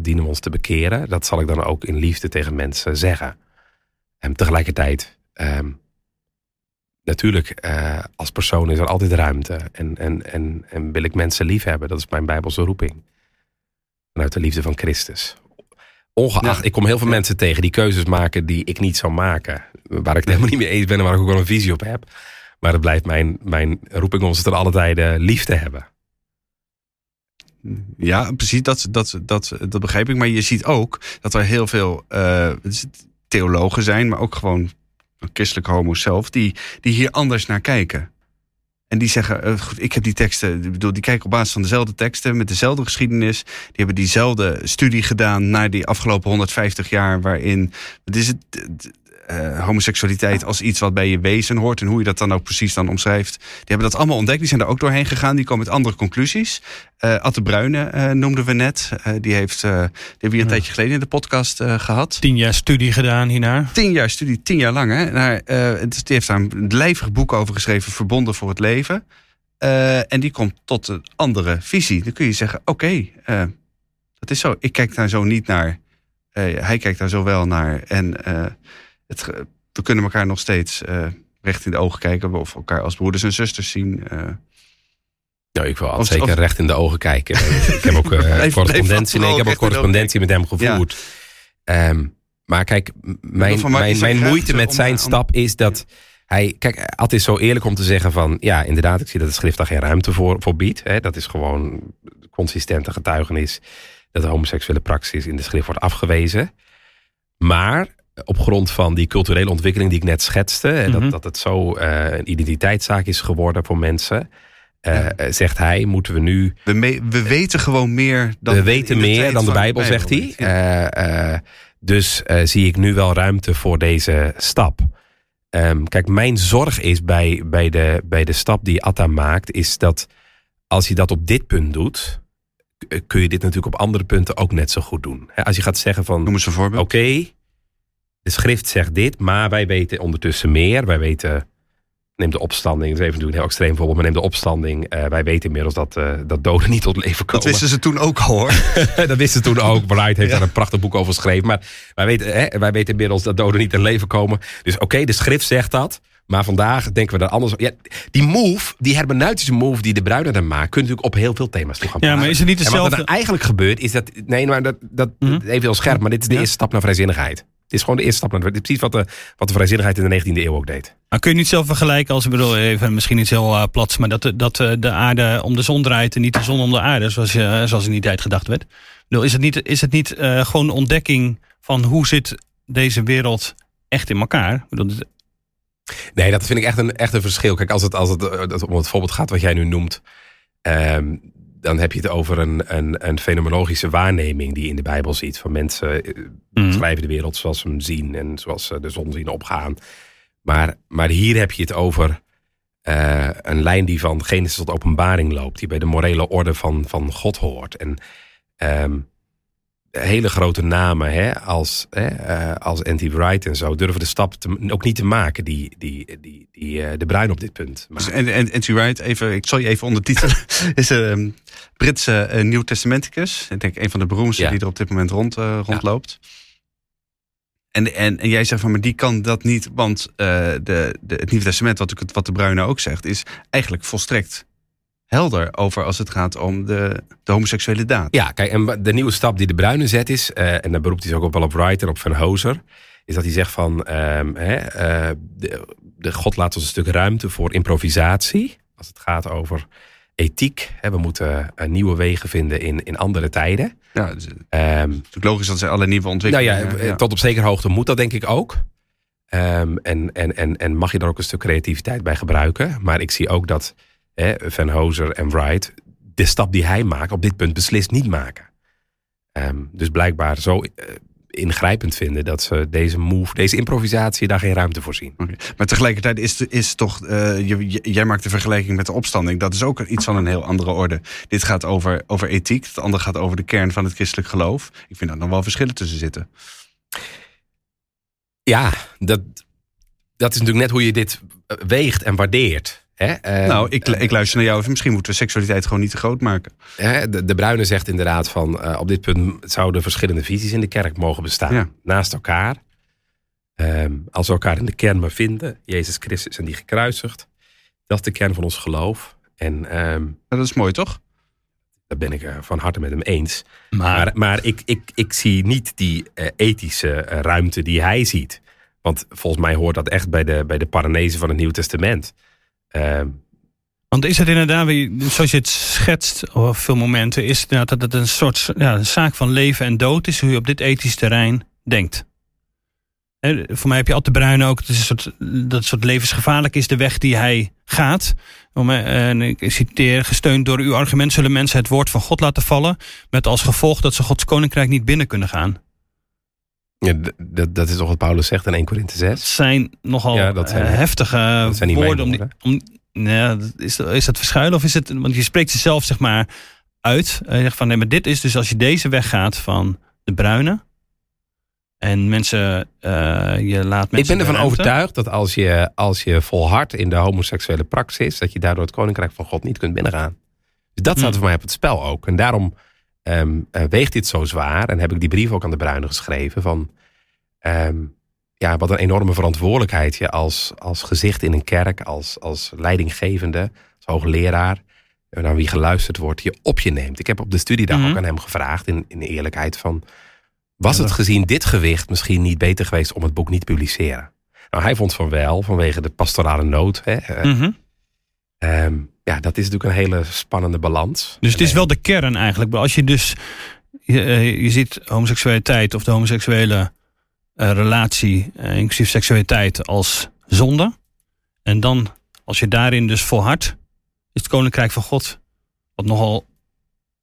dienen we ons te bekeren. Dat zal ik dan ook in liefde tegen mensen zeggen. En tegelijkertijd, ehm, natuurlijk, eh, als persoon is er altijd ruimte. En, en, en, en wil ik mensen lief hebben. Dat is mijn Bijbelse roeping. Vanuit de liefde van Christus. Ongeacht, Ja. ik kom heel veel mensen tegen die keuzes maken die ik niet zou maken. Waar ik het helemaal niet mee eens ben en waar ik ook wel een visie op heb. Maar het blijft mijn, mijn roeping om ze ten alle tijden lief te hebben. Ja, precies. Dat, dat, dat, dat begrijp ik. Maar je ziet ook dat er heel veel eh, theologen zijn, maar ook gewoon christelijke homo's zelf, die, die hier anders naar kijken. En die zeggen, eh, goed, ik heb die teksten, ik bedoel, die kijken op basis van dezelfde teksten, met dezelfde geschiedenis. Die hebben diezelfde studie gedaan naar die afgelopen 150 jaar, waarin, wat is het, eh, homoseksualiteit als iets wat bij je wezen hoort en hoe je dat dan ook precies dan omschrijft. Die hebben dat allemaal ontdekt, die zijn daar ook doorheen gegaan, die komen met andere conclusies. Eh Atte Bruyne eh, noemden we net, die, heeft, die hebben we een tijdje geleden in de podcast eh, gehad. Tien jaar studie gedaan hiernaar. Tien jaar studie, tien jaar lang. Hè? Naar, die heeft daar een lijvig boek over geschreven, Verbonden voor het Leven. En die komt tot een andere visie. Dan kun je zeggen, oké, dat is zo. Ik kijk daar zo niet naar. Hij kijkt daar zo wel naar. En het, we kunnen elkaar nog steeds eh, recht in de ogen kijken. Of elkaar als broeders en zusters zien. eh. Nou, ik wil altijd zeker of- recht in de ogen kijken. ik heb ook eh, correspondentie, nee, ik heb ook correspondentie met hem gevoerd. Ehm, maar kijk, mijn, mijn, mijn moeite met zijn om- stap is dat hij... Kijk, Ad is zo eerlijk om te zeggen van... Ja, inderdaad, ik zie dat de schrift daar geen ruimte voor, voor biedt. Hè. Dat is gewoon consistente getuigenis... dat de homoseksuele praxis in de schrift wordt afgewezen. Maar op grond van die culturele ontwikkeling die ik net schetste... hè, Mhm. dat, dat het zo eh, een identiteitszaak is geworden voor mensen... eh, Ja. eh, zegt hij, moeten we nu We, me- we weten gewoon meer dan we weten meer dan de Bijbel, zegt hij. dus zie ik nu wel ruimte voor deze stap. Ehm, kijk, mijn zorg is bij, bij, de, bij de stap die Atta maakt, is dat als je dat op dit punt doet, kun je dit natuurlijk op andere punten ook net zo goed doen. Als je gaat zeggen van, Noem eens een voorbeeld. oké, de schrift zegt dit, maar wij weten ondertussen meer. Wij weten, neem de opstanding, dat is even een heel extreem voorbeeld, maar neem de opstanding. eh, wij weten inmiddels dat, eh, dat doden niet tot leven komen. Dat wisten ze toen ook al hoor. dat wisten ze toen ook. Bright heeft Ja. daar een prachtig boek over geschreven. Maar wij weten, hè, wij weten inmiddels dat doden niet in leven komen. Dus oké, de schrift zegt dat. Maar vandaag denken we daar anders over. Ja, die move, die hermeneutische move die de Bruiner dan maakt... kun je natuurlijk op heel veel thema's toe gaan Ja, maar is het niet En wat er hetzelfde? eigenlijk gebeurt, is dat... Nee, maar dat, dat Mhm. even heel scherp. Maar dit is de Ja. eerste stap naar vrijzinnigheid. Het is gewoon de eerste stap. Dit is precies wat de, wat de vrijzinnigheid in de 19e eeuw ook deed. Maar kun je niet zelf vergelijken als, ik bedoel, even misschien iets heel uh, plats, maar dat, de- dat eh, de aarde om de zon draait en niet de zon om de aarde, zoals, je, zoals in die tijd gedacht werd. Bedoel, is het niet, is het niet eh, gewoon een ontdekking van hoe zit deze wereld echt in elkaar? Ik bedoel, Nee, dat vind ik echt een, echt een verschil. Kijk, als het, als het eh, om het voorbeeld gaat wat jij nu noemt... ehm, dan heb je het over een, een, een fenomenologische waarneming die je in de Bijbel ziet. Van mensen eh, Mhm. beschrijven de wereld zoals ze hem zien en zoals ze de zon zien opgaan. Maar, maar hier heb je het over eh, een lijn die van Genesis tot openbaring loopt. Die bij de morele orde van, van God hoort. En ehm, hele grote namen hè, als, hè, eh, als Andy Wright en zo durven de stap te, ook niet te maken die, die, die, die eh, de Bruin op dit punt maakt. Dus, en, en, en Wright, even, ik zal je even ondertitelen, is een Britse eh, Nieuw-Testamenticus. Ik denk een van de beroemdste Ja. die er op dit moment rond, rondloopt. En, en, en jij zegt van, maar die kan dat niet, want de, de, het Nieuwe Testament, wat, wat de Bruine ook zegt, is eigenlijk volstrekt helder over als het gaat om de, de homoseksuele daad. Ja, kijk, en de nieuwe stap die de Bruine zet is, uh, en daar beroept hij zich ook op wel op Wright en op Van Hoser, is dat hij zegt van, um, hè, uh, de, de, God laat ons een stuk ruimte voor improvisatie, als het gaat over ethiek. Hè, we moeten uh, nieuwe wegen vinden in, in andere tijden. Ja, het is um, logisch dat ze alle nieuwe ontwikkelingen... Nou ja, ja, tot op zekere hoogte moet dat denk ik ook. Um, en, en, en, en mag je daar ook een stuk creativiteit bij gebruiken. Maar ik zie ook dat Van Hoser en Wright de stap die hij maakt op dit punt beslist niet maken. Um, dus blijkbaar zo uh, ingrijpend vinden dat ze deze move, deze improvisatie daar geen ruimte voor zien. Okay. Maar tegelijkertijd is, is toch, uh, je, jij maakt de vergelijking met de opstanding. Dat is ook iets van een heel andere orde. Dit gaat over, over ethiek, het andere gaat over de kern van het christelijk geloof. Ik vind daar nog wel verschillen tussen zitten. Ja, dat, dat is natuurlijk net hoe je dit weegt en waardeert. Hè? Uh, nou, ik, ik luister naar jou. Misschien moeten we seksualiteit gewoon niet te groot maken. Hè, de, de Bruine zegt inderdaad van... Uh, op dit punt zouden verschillende visies in de kerk mogen bestaan. Ja. Naast elkaar. Um, als we elkaar in de kern maar vinden. Jezus Christus en die gekruisigd. Dat is de kern van ons geloof. En, um, dat is mooi, toch? Daar ben ik uh, van harte met hem eens. Maar, maar, maar ik, ik, ik zie niet die uh, ethische uh, ruimte die hij ziet. Want volgens mij hoort dat echt bij de, bij de Paranese van het Nieuw Testament. Uh, Want is het inderdaad, zoals je het schetst op veel momenten, is het dat het een soort ja, een zaak van leven en dood is, hoe je op dit ethisch terrein denkt? He, voor mij heb je altijd de Bruin ook, het is een soort, dat soort levensgevaarlijk is de weg die hij gaat. Om, en ik citeer, gesteund door uw argument zullen mensen het woord van God laten vallen, met als gevolg dat ze Gods koninkrijk niet binnen kunnen gaan. Ja, dat, dat is toch wat Paulus zegt in 1 Korinthe 6? Dat zijn nogal ja, dat zijn, uh, heftige dat zijn woorden. Om die, om, ja, is, is dat verschuilen of is het... Want je spreekt ze zelf zeg maar uit. Je zegt van nee, maar dit is dus als je deze weg gaat van de bruine... En mensen, uh, je laat mensen. Ik ben ervan overtuigd dat als je, als je volhardt in de homoseksuele praxis, dat je daardoor het koninkrijk van God niet kunt binnengaan. Dus dat staat hmm. voor mij op het spel ook. En daarom um, uh, weegt dit zo zwaar. En heb ik die brief ook aan de Bruine geschreven. Van um, ja, wat een enorme verantwoordelijkheid je als, als gezicht in een kerk, als, als leidinggevende, als hoogleraar, naar wie geluisterd wordt, je op je neemt. Ik heb op de studiedag mm -hmm. ook aan hem gevraagd, in, in eerlijkheid, van was het gezien dit gewicht misschien niet beter geweest om het boek niet te publiceren? Nou, hij vond van wel, vanwege de pastorale nood. Hè, mm -hmm. um, ja, dat is natuurlijk een hele spannende balans. Dus het is wel de kern eigenlijk. Als je dus, je, je ziet homoseksualiteit of de homoseksuele uh, relatie, uh, inclusief seksualiteit, als zonde. En dan, als je daarin dus volhardt, is het koninkrijk van God, wat nogal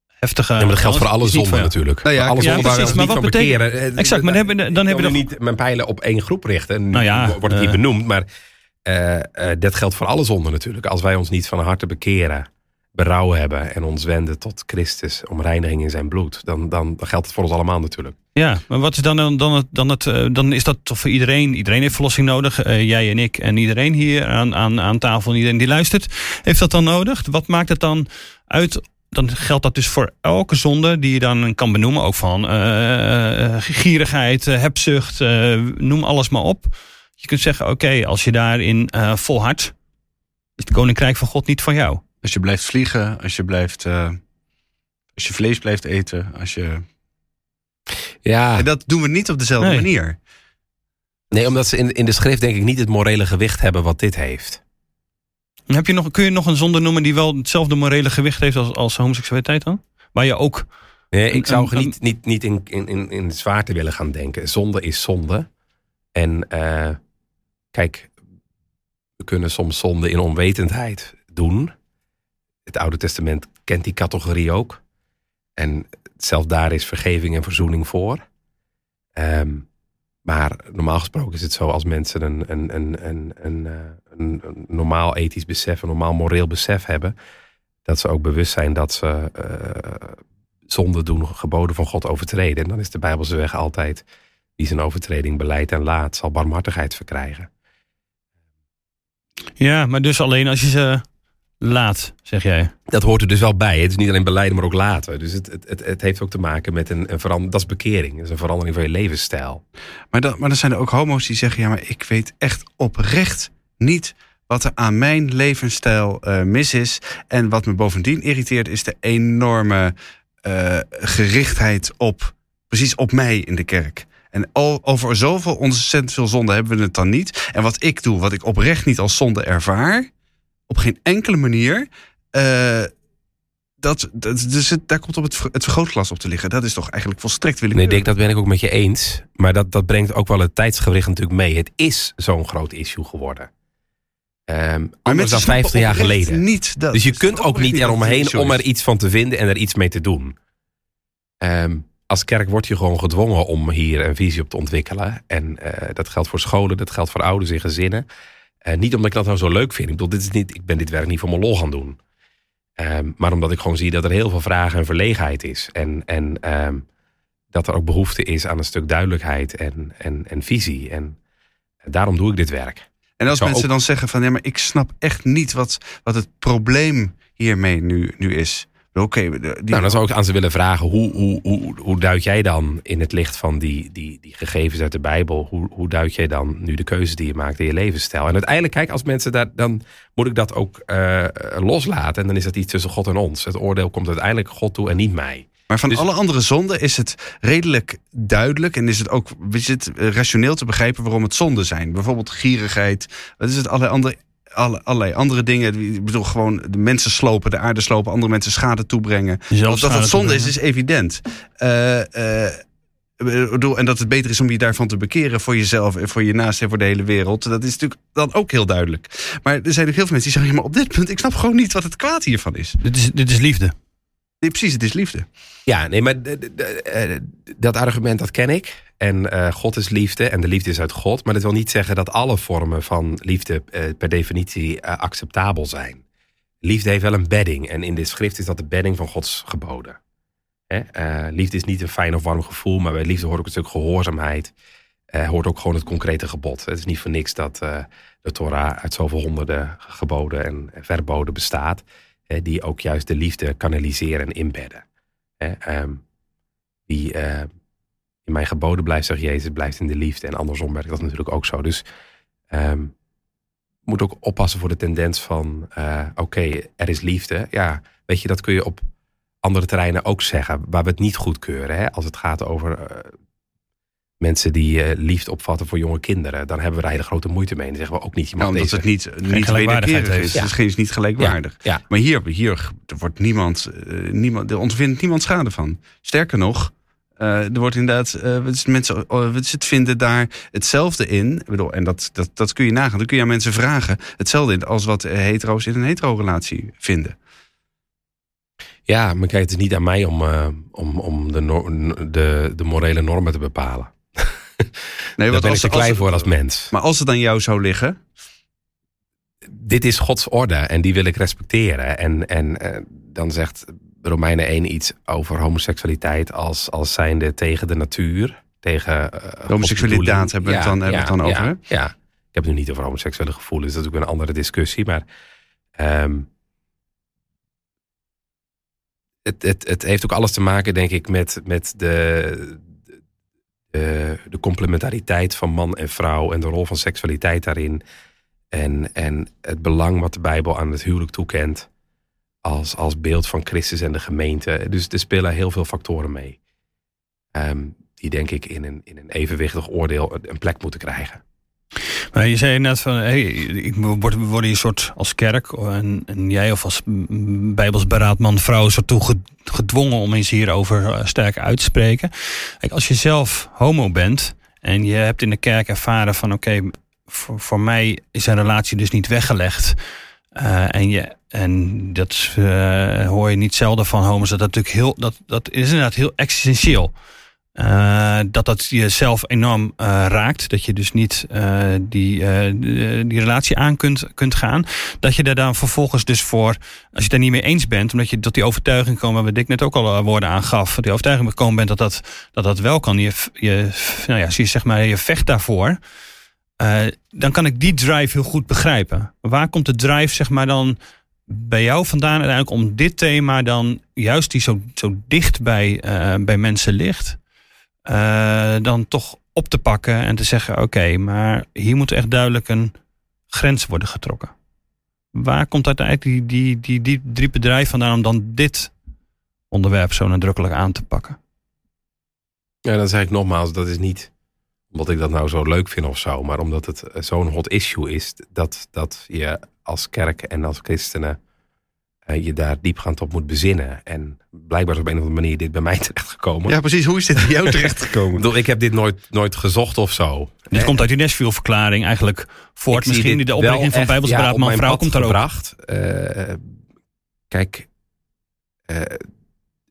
heftige... Ja, maar dat geldt voor alle zonden natuurlijk. Nou ja, alle ja, zonden precies, maar wat betekent... Exact, maar dan hebben, dan hebben we niet mijn pijlen op één groep richten. Nou ja, wordt het niet uh, benoemd, maar uh, uh, dat geldt voor alle zonden natuurlijk. Als wij ons niet van harte bekeren, berouw hebben en ons wenden tot Christus om reiniging in zijn bloed, dan, dan, geldt het voor ons allemaal natuurlijk. Ja, maar wat is dan, dan, dan, het, dan, het, uh, dan is dat toch voor iedereen? Iedereen heeft verlossing nodig. jij en ik en iedereen hier aan, aan, aan tafel, iedereen die luistert, heeft dat dan nodig? Wat maakt het dan uit dan geldt dat dus voor elke zonde die je dan kan benoemen. Ook van uh, gierigheid, hebzucht, noem alles maar op. Je kunt zeggen, oké, okay, als je daarin volhardt, is het koninkrijk van God niet van jou. Als je blijft vliegen, als je blijft, als je vlees blijft eten, als je... Ja. En dat doen we niet op dezelfde nee. manier. Nee, omdat ze in, in de schrift denk ik niet het morele gewicht hebben wat dit heeft. Heb je nog, kun je nog een zonde noemen die wel hetzelfde morele gewicht heeft als, als homoseksualiteit dan? Waar je ook. Nee, ik zou een, niet, niet, niet in, in, in zwaarte willen gaan denken. Zonde is zonde. En uh, kijk, we kunnen soms zonde in onwetendheid doen. Het Oude Testament kent die categorie ook. En zelfs daar is vergeving en verzoening voor. Um, maar normaal gesproken is het zo als mensen een, een, een, een, een, een, een normaal ethisch besef, een normaal moreel besef hebben, dat ze ook bewust zijn dat ze uh, zonde doen, geboden van God overtreden. En dan is de Bijbelse weg altijd wie zijn overtreding beleidt en laat, zal barmhartigheid verkrijgen. Ja, maar dus alleen als je ze laat, zeg jij. Dat hoort er dus wel bij. Het is niet alleen beleiden, maar ook laten. Dus het, het, het, heeft ook te maken met een, een verandering. Dat is bekering. Dat is een verandering van je levensstijl. Maar dan, maar dan zijn er ook homo's die zeggen: ja, maar ik weet echt oprecht niet wat er aan mijn levensstijl eh, mis is. En wat me bovendien irriteert, is de enorme eh, gerichtheid op, precies op mij in de kerk. En over zoveel ontzettend veel zonde hebben we het dan niet. En wat ik doe, wat ik oprecht niet als zonde ervaar, op geen enkele manier. eh, dat, dat, dus het, daar komt op het, het vergrootglas op te liggen. Dat is toch eigenlijk volstrekt Nee, willekeurig. Dick, dat ben ik ook met je eens. Maar dat, dat brengt ook wel het tijdsgericht natuurlijk mee. Het is zo'n groot issue geworden. Ehm anders dan mensen 50 snappen jaar oprecht geleden. Niet dat. Dus je kunt ook niet eromheen een om er iets van te vinden en er iets mee te doen. Ehm, als kerk word je gewoon gedwongen om hier een visie op te ontwikkelen. En eh, dat geldt voor scholen, dat geldt voor ouders en gezinnen. Eh, niet omdat ik dat nou zo leuk vind. Ik bedoel, dit is niet, ik ben dit werk niet voor mijn lol gaan doen. Ehm, maar omdat ik gewoon zie dat er heel veel vragen en verlegenheid is. En, en ehm, dat er ook behoefte is aan een stuk duidelijkheid en, en, en visie. En daarom doe ik dit werk. En als mensen ook- dan zeggen van ja, maar ik snap echt niet wat, wat het probleem hiermee nu, nu is. Oké, die- Nou, dan zou ik aan ze willen vragen: hoe, hoe, hoe, hoe duid jij dan in het licht van die, die, die gegevens uit de Bijbel? Hoe, hoe duid jij dan nu de keuzes die je maakt in je levensstijl? En uiteindelijk, kijk, als mensen daar, dan moet ik dat ook eh, loslaten. En dan is dat iets tussen God en ons. Het oordeel komt uiteindelijk God toe en niet mij. maar van dus- alle andere zonden is het redelijk duidelijk en is het ook is het eh, rationeel te begrijpen waarom het zonden zijn. Bijvoorbeeld gierigheid, wat is het, allerlei andere, alle, allerlei andere dingen. Ik bedoel, gewoon de mensen slopen, de aarde slopen, andere mensen schade toebrengen. Jezelf dat dat schade zonde is, is evident. Bedoel, en dat het beter is om je daarvan te bekeren voor jezelf en voor je naast en voor de hele wereld. Dat is natuurlijk dan ook heel duidelijk. Maar er zijn ook heel veel mensen die zeggen: ja, maar op dit punt, ik snap gewoon niet wat het kwaad hiervan is. Dit is, dit is liefde. Precies, het is liefde. Ja, nee, maar eh, dat argument dat ken ik. En eh, God is liefde en de liefde is uit God. Maar dat wil niet zeggen dat alle vormen van liefde eh, per definitie acceptabel zijn. Liefde heeft wel een bedding. En in de schrift is dat de bedding van Gods geboden. Hè? liefde is niet een fijn of warm gevoel, maar bij liefde hoort ook een stuk gehoorzaamheid. Eh, hoort ook gewoon het concrete gebod. Het is niet voor niks dat de Torah uit zoveel honderden geboden en verboden bestaat. Die ook juist de liefde kanaliseren en inbedden. Ehm, die eh, in mijn geboden blijft, zegt Jezus, blijft in de liefde. En andersom werkt dat natuurlijk ook zo. Dus ehm moet ook oppassen voor de tendens van, eh, oké, er is liefde. Ja, weet je, dat kun je op andere terreinen ook zeggen, waar we het niet goedkeuren. Hè? Als het gaat over eh, mensen die eh, liefde opvatten voor jonge kinderen, dan hebben we daar hele grote moeite mee. En dan zeggen we ook niet, je mag Nou, omdat deze- het niet, niet gelijkwaardigheid heeft. is. Ja. Het is geen- is niet gelijkwaardig. Ja, Maar hier, hier er wordt niemand, eh, niemand, er ontvindt niemand schade van. Sterker nog, eh, er wordt inderdaad, eh, mensen wat is het vinden daar hetzelfde in. Ik bedoel, en dat, dat, dat kun je nagaan. Dan kun je aan mensen vragen. Hetzelfde in als wat hetero's in een hetero-relatie vinden. Ja, maar kijk, het is niet aan mij om, eh, om, om de, de, de morele normen te bepalen. Nee, Daar ben ik als- te klein als- voor als mens. Maar als het aan jou zou liggen, Dit is Gods orde en die wil ik respecteren. En, en eh, dan zegt Romeinen 1 iets over homoseksualiteit als, als zijnde tegen de natuur. Tegen eh, homoseksualiteit hebben we het dan, hebben we het dan over. Ja, ja. ik heb het nu niet over homoseksuele gevoelens. Dat is natuurlijk een andere discussie. Maar ehm, het, het, het heeft ook alles te maken, denk ik, met, met de, de, de complementariteit van man en vrouw en de rol van seksualiteit daarin. En, en het belang wat de Bijbel aan het huwelijk toekent als, als beeld van Christus en de gemeente. Dus er spelen heel veel factoren mee. Ehm, die denk ik in een, in een evenwichtig oordeel een plek moeten krijgen. Maar je zei net van, hey, ik word, we worden soort als kerk en, jij of als mm, Bijbels beraadman vrouw is ertoe ge- gedwongen om eens hierover eh, sterk uit te spreken. Kijk, als je zelf homo bent en je hebt in de kerk ervaren van oké, voor, voor mij is een relatie dus niet weggelegd. eh, en, je, en dat eh, hoor je niet zelden van homo's. Dat, dat, natuurlijk heel, dat, dat is inderdaad heel existentieel. Eh, dat dat jezelf enorm eh, raakt. Dat je dus niet eh, die, die, relatie aan kunt, kunt gaan. Dat je daar dan vervolgens dus voor, als je het daar niet mee eens bent, omdat je tot die overtuiging komt, waar Dick net ook al woorden aan gaf, die overtuiging gekomen bent dat dat, dat, dat wel kan. Je, je, nou ja, zie je, zeg maar, je vecht daarvoor. Dan kan ik die drive heel goed begrijpen. Waar komt de drive, zeg maar, dan bij jou vandaan uiteindelijk om dit thema dan, juist die zo, zo dicht bij, bij mensen ligt, eh, dan toch op te pakken en te zeggen: oké, maar hier moet echt duidelijk een grens worden getrokken. Waar komt uiteindelijk die, die, die, die drie bedrijven vandaan om dan dit onderwerp zo nadrukkelijk aan te pakken? Ja, dan zeg ik nogmaals, dat is niet omdat ik dat nou zo leuk vind of zo, maar omdat het eh, zo'n hot issue is, dat, dat je als kerk en als christenen je daar diepgaand op moet bezinnen. En blijkbaar is op een of andere manier dit bij mij terechtgekomen. Ja, precies. Hoe is dit bij jou terechtgekomen? Ik bedoel, ik heb dit nooit, nooit gezocht of zo. Dit komt uit die Nashville-verklaring eigenlijk voort. Misschien dit de oprichting van Bijbelsberaad ja, vrouw komt er ook. Eh, kijk, eh,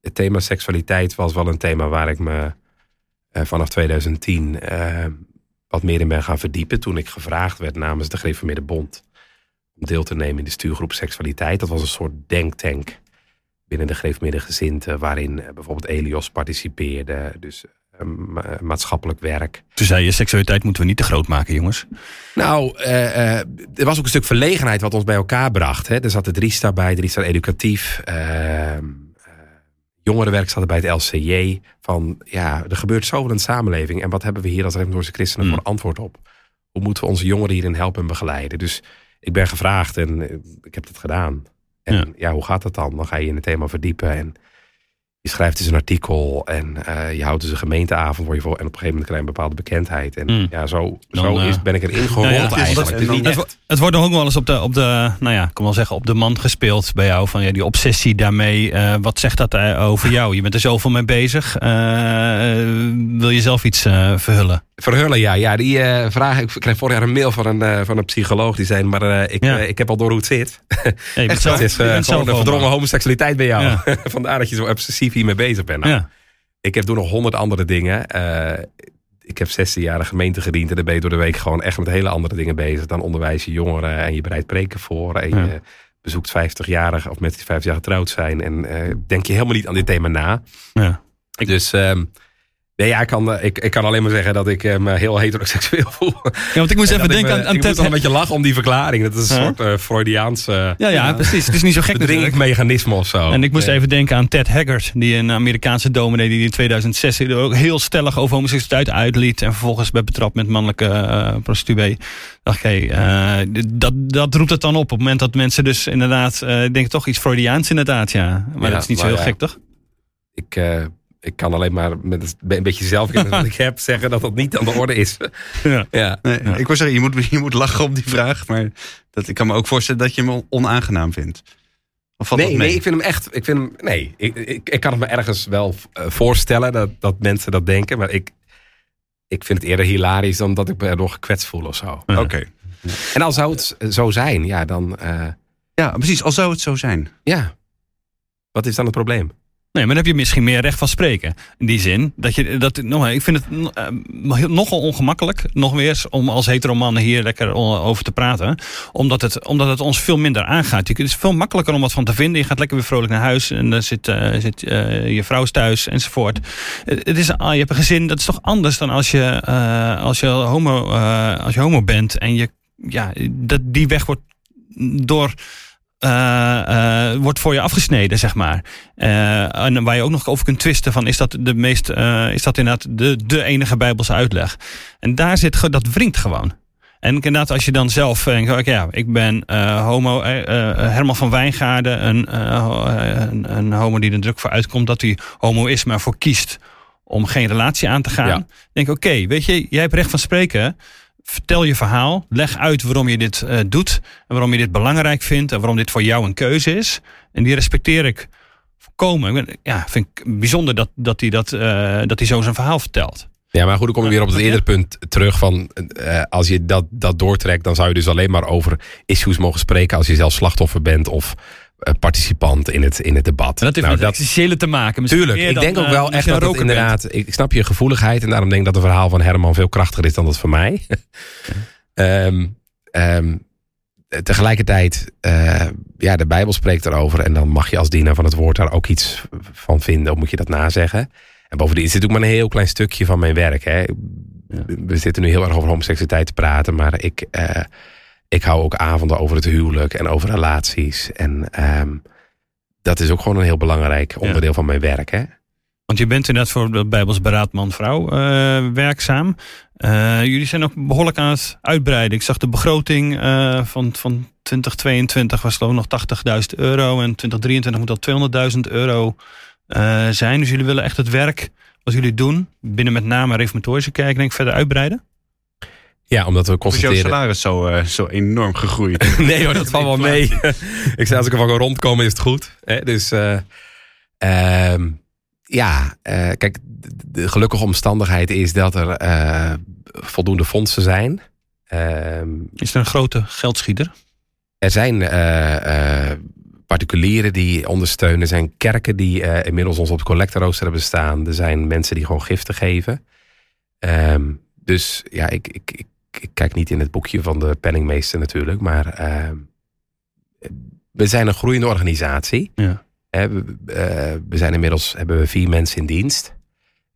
het thema seksualiteit was wel een thema waar ik me eh, vanaf 2010 eh, wat meer in ben gaan verdiepen. Toen ik gevraagd werd namens de Gereformeerde Bond deel te nemen in de stuurgroep seksualiteit. Dat was een soort denktank binnen de Gereformeerde gezinten, waarin eh, bijvoorbeeld Elios participeerde. Dus eh, ma- maatschappelijk werk. Toen zei je, seksualiteit moeten we niet te groot maken, jongens. Nou, eh, eh, er was ook een stuk verlegenheid wat ons bij elkaar bracht. Hè. Er zat het Driesta bij, Driesta Educatief. eh, eh, jongerenwerk zat er bij het LCJ. Van ja, er gebeurt zoveel in de samenleving. En wat hebben we hier als Reformatorische Christenen Hmm. voor antwoord op? Hoe moeten we onze jongeren hierin helpen en begeleiden? Dus ik ben gevraagd en eh, ik heb dat gedaan. En Ja. ja. hoe gaat dat dan? Dan ga je in het thema verdiepen en je schrijft dus een artikel en eh, je houdt dus een gemeenteavond voor je voor en op een gegeven moment krijg je een bepaalde bekendheid. En Mm. ja, zo, Dan, zo eh, is, ben ik erin gerold ja, het eigenlijk. Het is wordt nog ook wel eens op de, op de, nou ja, ik kan wel zeggen, op de man gespeeld bij jou. Van ja, die obsessie daarmee. eh, wat zegt dat eh, over jou? Je bent er zoveel mee bezig. Eh, eh, wil je zelf iets eh, verhullen? Verhullen, ja. ja die eh, vraag, ik kreeg vorig jaar een mail van een, eh, van een psycholoog die zei, maar eh, ik, Ja. ik heb al door hoe het zit. Bent Echt zelf- Het is gewoon zelf de verdrongen homoseksualiteit bij jou. Ja. Vandaar dat je zo obsessief hiermee bezig bent. Nou, Ja. Ik heb toen nog honderd andere dingen. Ik heb 16 jaar de gemeente gediend en dan ben je door de week gewoon echt met hele andere dingen bezig. Dan onderwijs je jongeren en je bereidt preken voor. En Ja. je bezoekt 50-jarigen of mensen die 50 jaar getrouwd zijn. En denk je helemaal niet aan dit thema na. Ja. Dus ehm, nee, ja, ik, kan, eh, ik, ik kan alleen maar zeggen dat ik eh, me heel heteroseksueel voel. Ja, want ik moest En even denken me- aan, aan ik Ted. moet wel een beetje lachen om die verklaring. Dat is een soort eh, Freudiaanse Ja, ja, precies. Het is niet zo gek natuurlijk. bedringmechanisme of zo. En ik moest Nee. even denken aan Ted Haggard, die een Amerikaanse dominee die in 2006 er ook heel stellig over homoseksualiteit uitliet en vervolgens werd betrapt met mannelijke eh prostituee. Dacht ik, hey, eh, dat, dat roept het dan op op het moment dat mensen dus inderdaad, eh ik denk toch iets Freudiaans inderdaad, ja. Maar Ja, dat is niet zo heel gek, toch? ik, eh, ik kan alleen maar met een beetje zelfkennis wat ik heb zeggen dat dat niet aan de orde is. Ja. Ja. Nee, Ja. Ik wil zeggen, je moet, je moet lachen om die vraag. Maar dat, ik kan me ook voorstellen dat je hem onaangenaam vindt. Of valt Nee, dat mee? nee, ik vind hem echt. Ik vind hem, nee, ik, ik, ik kan het me ergens wel eh, voorstellen dat, dat mensen dat denken. Maar ik, ik vind het eerder hilarisch dan dat ik me erdoor gekwetst voel of zo. Ja. Oké. En al zou het zo zijn, ja, dan. eh, Ja, precies. Al zou het zo zijn. ja. Wat is dan het probleem? Nee, maar dan heb je misschien meer recht van spreken. In die zin dat je dat. Ik vind het eh, nogal ongemakkelijk, nog weer om als heteromannen hier lekker over te praten. Omdat het, omdat het ons veel minder aangaat. Het is veel makkelijker om wat van te vinden. Je gaat lekker weer vrolijk naar huis en dan zit, eh, zit eh, je vrouw is thuis enzovoort. Het is, ah, je hebt een gezin, dat is toch anders dan als je, als je, homo, als je homo bent. En je, ja, dat, die weg wordt door. Eh, eh, wordt voor je afgesneden, zeg maar. Eh, en waar je ook nog over kunt twisten van is dat de meest, is dat inderdaad de, de enige Bijbelse uitleg? En daar zit, dat wringt gewoon. En inderdaad, als je dan zelf denkt, oké, ja, ik ben homo, eh, Herman van Wijngaarden, een, een, een homo die er druk voor uitkomt dat hij homo is, maar voor kiest om geen relatie aan te gaan. Ja. Denk, oké, weet je, jij hebt recht van spreken. Vertel je verhaal. Leg uit waarom je dit eh, doet. En waarom je dit belangrijk vindt. En waarom dit voor jou een keuze is. En die respecteer ik ben, ja, vind ik bijzonder dat, dat hij dat, eh, dat hij zo zijn verhaal vertelt. Ja, maar goed, dan kom je weer op het Ja. eerdere punt terug van eh, als je dat, dat doortrekt, dan zou je dus alleen maar over issues mogen spreken als je zelf slachtoffer bent of participant in het, in het debat. En dat heeft Nou, met te maken. Misschien Tuurlijk, ik dan, denk ook eh, wel echt dat het bent. inderdaad... Ik snap je gevoeligheid en daarom denk ik dat het verhaal van Herman veel krachtiger is dan dat van mij. Ehm, ehm, tegelijkertijd, eh, ja, de Bijbel spreekt erover en dan mag je als dienaar van het woord daar ook iets van vinden of moet je dat nazeggen. En bovendien is dit ook maar een heel klein stukje van mijn werk. Hè. We zitten nu heel erg over homoseksualiteit te praten, maar ik, eh, ik hou ook avonden over het huwelijk en over relaties. En ehm, dat is ook gewoon een heel belangrijk onderdeel van mijn werk. Hè? Want je bent inderdaad voor de Bijbels Beraad Man-Vrouw eh, werkzaam. Uh, jullie zijn ook behoorlijk aan het uitbreiden. Ik zag de begroting uh, van, van 2022 was geloof nog 80.000 euro. En 2023 moet dat 200.000 euro zijn. Dus jullie willen echt het werk wat jullie doen, binnen met name reformatorische kerk, denk ik, verder uitbreiden? Ja, omdat we constateren... Is jouw salaris zo, uh, zo enorm gegroeid? nee hoor, dat valt wel mee. ik zei, als ik ervan kan rondkomen, is het goed. Dus uh, uh, ja, kijk, de gelukkige omstandigheid is dat er voldoende fondsen zijn. Ehm, is er een grote geldschieter? Er zijn particulieren die ondersteunen. Er zijn kerken die inmiddels ons op het collectorrooster hebben staan. Er zijn mensen die gewoon giften geven. Um, dus ja, ik, ik, ik ik kijk niet in het boekje van de penningmeester natuurlijk, maar ehm, we zijn een groeiende organisatie. Ja. we, uh, we, zijn inmiddels hebben we vier mensen in dienst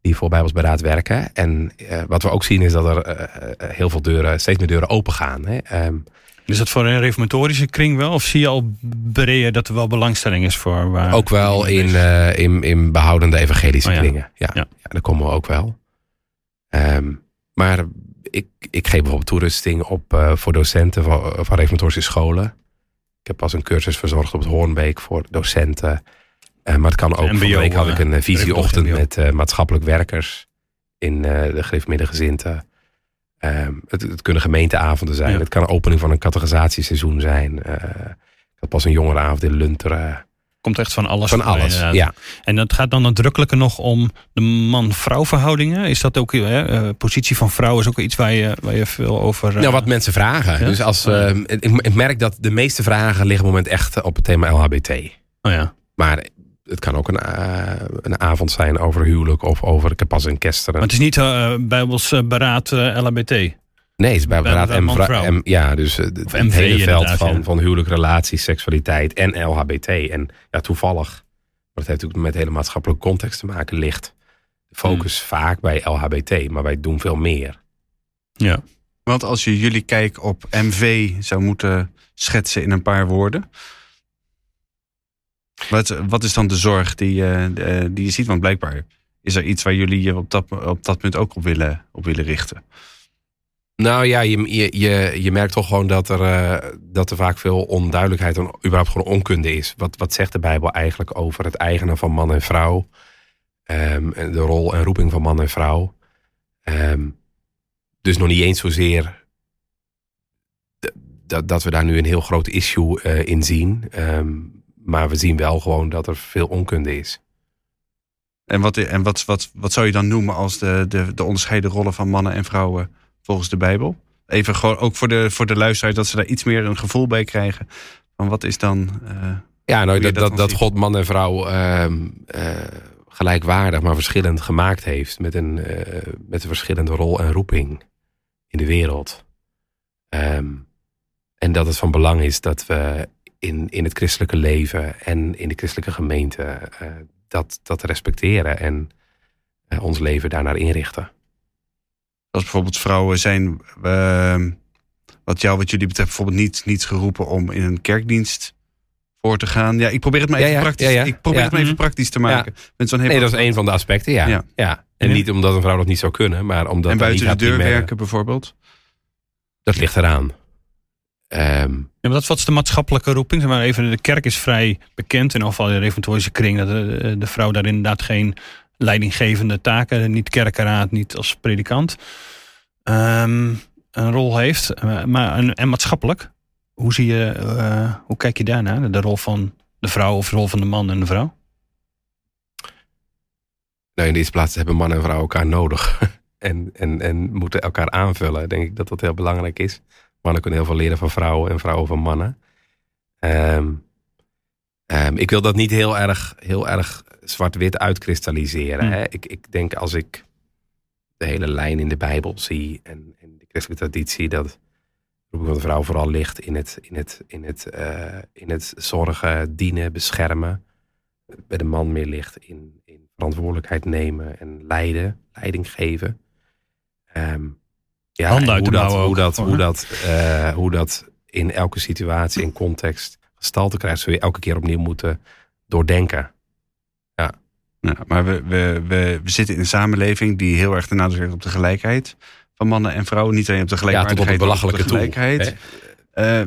die voor Bijbelsberaad werken. En uh, wat we ook zien is dat er heel veel deuren, steeds meer deuren open gaan. Hè. Um, is dat voor een reformatorische kring wel? Of zie je al breder dat er wel belangstelling is voor? Waar ook wel in, in, in behoudende evangelische oh, ja. kringen. Ja. Ja. ja, daar komen we ook wel. Um, maar ik, ik geef bijvoorbeeld toerusting op uh, voor docenten van, van reformatorische scholen. Ik heb pas een cursus verzorgd op het Hoornbeek voor docenten. Uh, maar het kan ook. Van week had ik een visieochtend met maatschappelijk werkers in de gereformeerde gezinten. Ehm, het, het, kunnen gemeenteavonden zijn. Ja. Het kan een opening van een categorisatieseizoen zijn. ik had pas een jongerenavond in Lunteren komt echt van alles. Van alles, ja. En dat gaat dan nadrukkelijker nog om de man-vrouw verhoudingen. Is dat ook, hè, uh, positie van vrouw is ook iets waar je, waar je veel over... Uh, nou, wat mensen vragen. Dus als, uh, ik, ik, merk dat de meeste vragen liggen op het moment echt op het thema LHBT. Oh ja. Maar het kan ook een, een avond zijn over huwelijk of over, ik heb pas een kesteren. Maar het is niet bijbels beraad LHBT? Nee, het is bij Beraad en ja, dus het hele veld van, van huwelijk, relaties, seksualiteit en LHBT. En ja, toevallig, maar dat heeft natuurlijk met hele maatschappelijke context te maken, ligt de focus hmm. vaak bij LHBT, maar wij doen veel meer. Ja. Want als je jullie kijk op MV zou moeten schetsen in een paar woorden. Wat, wat is dan de zorg die, uh, die je ziet? Want blijkbaar is er iets waar jullie je op dat, op dat punt ook op willen, op willen richten. Nou ja, je, je, je merkt toch gewoon dat er, uh, dat er vaak veel onduidelijkheid en überhaupt gewoon onkunde is. Wat, wat zegt de Bijbel eigenlijk over het eigenen van man en vrouw? Um, de rol en roeping van man en vrouw. Um, dus nog niet eens zozeer dat, dat we daar nu een heel groot issue uh, in zien. Um, maar we zien wel gewoon dat er veel onkunde is. En wat, en wat, wat, wat zou je dan noemen als de, de, de onderscheiden rollen van mannen en vrouwen volgens de Bijbel? Even gewoon ook voor de, voor de luisteraars dat ze daar iets meer een gevoel bij krijgen. Van wat is dan. Uh, ja, nou, dat, dat, dat, God man en vrouw uh, uh, gelijkwaardig, maar verschillend gemaakt heeft. Met een, eh, met een verschillende rol en roeping in de wereld. Um, en dat het van belang is dat we in, in het christelijke leven en in de christelijke gemeente dat, dat respecteren en ons leven daarnaar inrichten. Als bijvoorbeeld vrouwen zijn, uh, wat jou, wat jullie betreft, bijvoorbeeld niet, niet geroepen om in een kerkdienst voor te gaan. Ja, ik probeer het maar even, praktisch, Ik probeer het maar even praktisch te maken. Met zo'n nee, dat is een van de aspecten, ja. ja. En niet omdat een vrouw dat niet zou kunnen, maar omdat... En buiten de deur werken bijvoorbeeld? Dat ligt eraan. Um, ja, maar wat is de maatschappelijke roeping? Zeg maar even, de kerk is vrij bekend, in afval de reformatorische kring, dat de, de, vrouw daar inderdaad geen leidinggevende taken, niet kerkenraad, niet als predikant, um, een rol heeft. Eh, maar een, en maatschappelijk, hoe, zie je, uh, hoe kijk je daarnaar? De rol van de vrouw of de rol van de man en de vrouw? Nou, in de eerste plaats hebben man en vrouw elkaar nodig. en, en, en moeten elkaar aanvullen. Denk ik dat dat heel belangrijk is. Mannen kunnen heel veel leren van vrouwen en vrouwen van mannen. Um, um, ik wil dat niet heel erg, heel erg zwart-wit uitkristalliseren. Hmm. Hè? Ik, ik denk als ik de hele lijn in de Bijbel zie en, en de christelijke traditie, dat de van de vrouw vooral ligt in het, in het, in het, uh, in het zorgen, dienen, beschermen. Bij de man meer ligt in, in verantwoordelijkheid nemen en leiden, leiding geven. Um, ja, hoe, dat, hoe, dat, hoe, dat, uh, hoe dat in elke situatie, in context gestalte krijgt, zul je elke keer opnieuw moeten doordenken. Ja, maar we, we, we, we zitten in een samenleving die heel erg de nadruk legt op de gelijkheid van mannen en vrouwen. Niet alleen op de Ja, tot op de gelijkheid. Eh,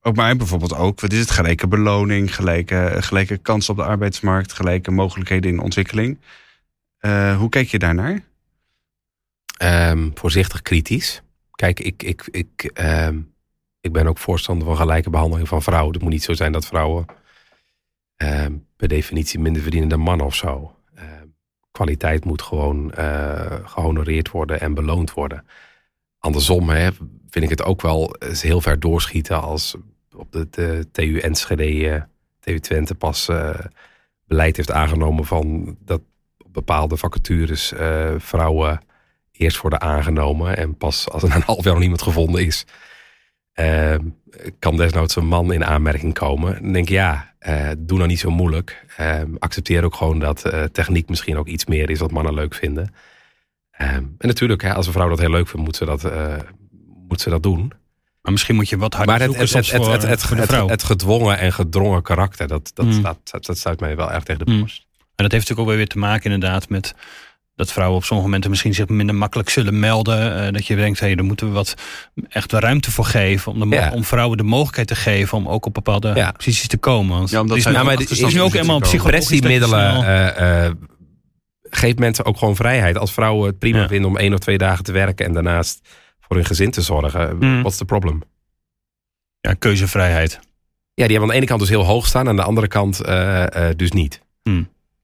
ook maar bijvoorbeeld ook, wat is het? Gelijke beloning, gelijke, gelijke kansen op de arbeidsmarkt, gelijke mogelijkheden in ontwikkeling. Eh, hoe kijk je daarnaar? Ehm, voorzichtig kritisch. Kijk, ik, ik, ik, ehm, ik ben ook voorstander van gelijke behandeling van vrouwen. Het moet niet zo zijn dat vrouwen ehm, per definitie minder verdienen dan mannen of zo. Ehm, kwaliteit moet gewoon eh, gehonoreerd worden en beloond worden. Andersom hè, vind ik het ook wel heel ver doorschieten als op de, de TU Enschede, eh, TU Twente pas eh, beleid heeft aangenomen van dat bepaalde vacatures eh, vrouwen eerst worden aangenomen en pas als er een half jaar nog niemand gevonden is, eh, kan desnoods een man in aanmerking komen. Dan denk ik, ja, eh, doe nou niet zo moeilijk. Eh, accepteer ook gewoon dat eh, techniek misschien ook iets meer is wat mannen leuk vinden. Eh, en natuurlijk, hè, als een vrouw dat heel leuk vindt, moet ze dat, eh, moet ze dat doen. Maar misschien moet je wat harder Maar het, het, het, het, voor, het, voor de het, vrouw. het gedwongen en gedrongen karakter, dat, dat, Mm. dat, dat stuit mij wel erg tegen de Mm. borst. En dat heeft natuurlijk ook weer te maken inderdaad met dat vrouwen op sommige momenten misschien zich minder makkelijk zullen melden. Eh, dat je denkt, hey, daar moeten we wat echt ruimte voor geven. Om, de, Ja. om vrouwen de mogelijkheid te geven om ook op bepaalde Ja. posities te komen. Want Ja, omdat het is het is nu ook je Pressiemiddelen eh, eh, geeft mensen ook gewoon vrijheid. Als vrouwen het prima Ja. vinden om één of twee dagen te werken en daarnaast voor hun gezin te zorgen, Mm. what's the problem? Ja, keuzevrijheid. Ja, die hebben aan de ene kant dus heel hoog staan, aan de andere kant eh, eh, dus niet.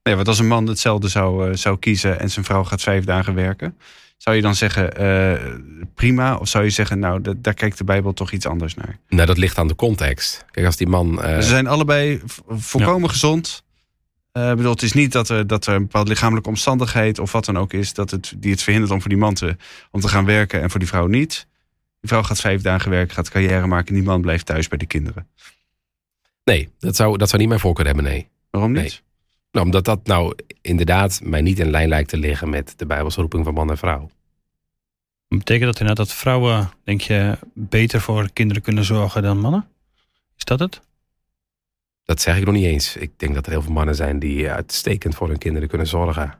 Nee, want als een man hetzelfde zou, eh, zou kiezen en zijn vrouw gaat vijf dagen werken, zou je dan zeggen eh, prima? Of zou je zeggen, nou, da- daar kijkt de Bijbel toch iets anders naar? Nou, dat ligt aan de context. Kijk, als die man. eh, Ze zijn allebei volkomen gezond. Ik bedoel, het is niet dat er, dat er een bepaalde lichamelijke omstandigheid of wat dan ook is, dat het, die het verhindert om voor die man te, om te gaan werken en voor die vrouw niet. Die vrouw gaat vijf dagen werken, gaat carrière maken en die man blijft thuis bij de kinderen. nee, dat zou, dat zou niet mijn voorkeur hebben, nee. Waarom niet? Nee. Nou, omdat dat nou inderdaad mij niet in lijn lijkt te liggen met de Bijbelse roeping van man en vrouw. Betekent dat inderdaad dat vrouwen, denk je, beter voor kinderen kunnen zorgen dan mannen? Is dat het? Dat zeg ik nog niet eens. Ik denk dat er heel veel mannen zijn die uitstekend voor hun kinderen kunnen zorgen.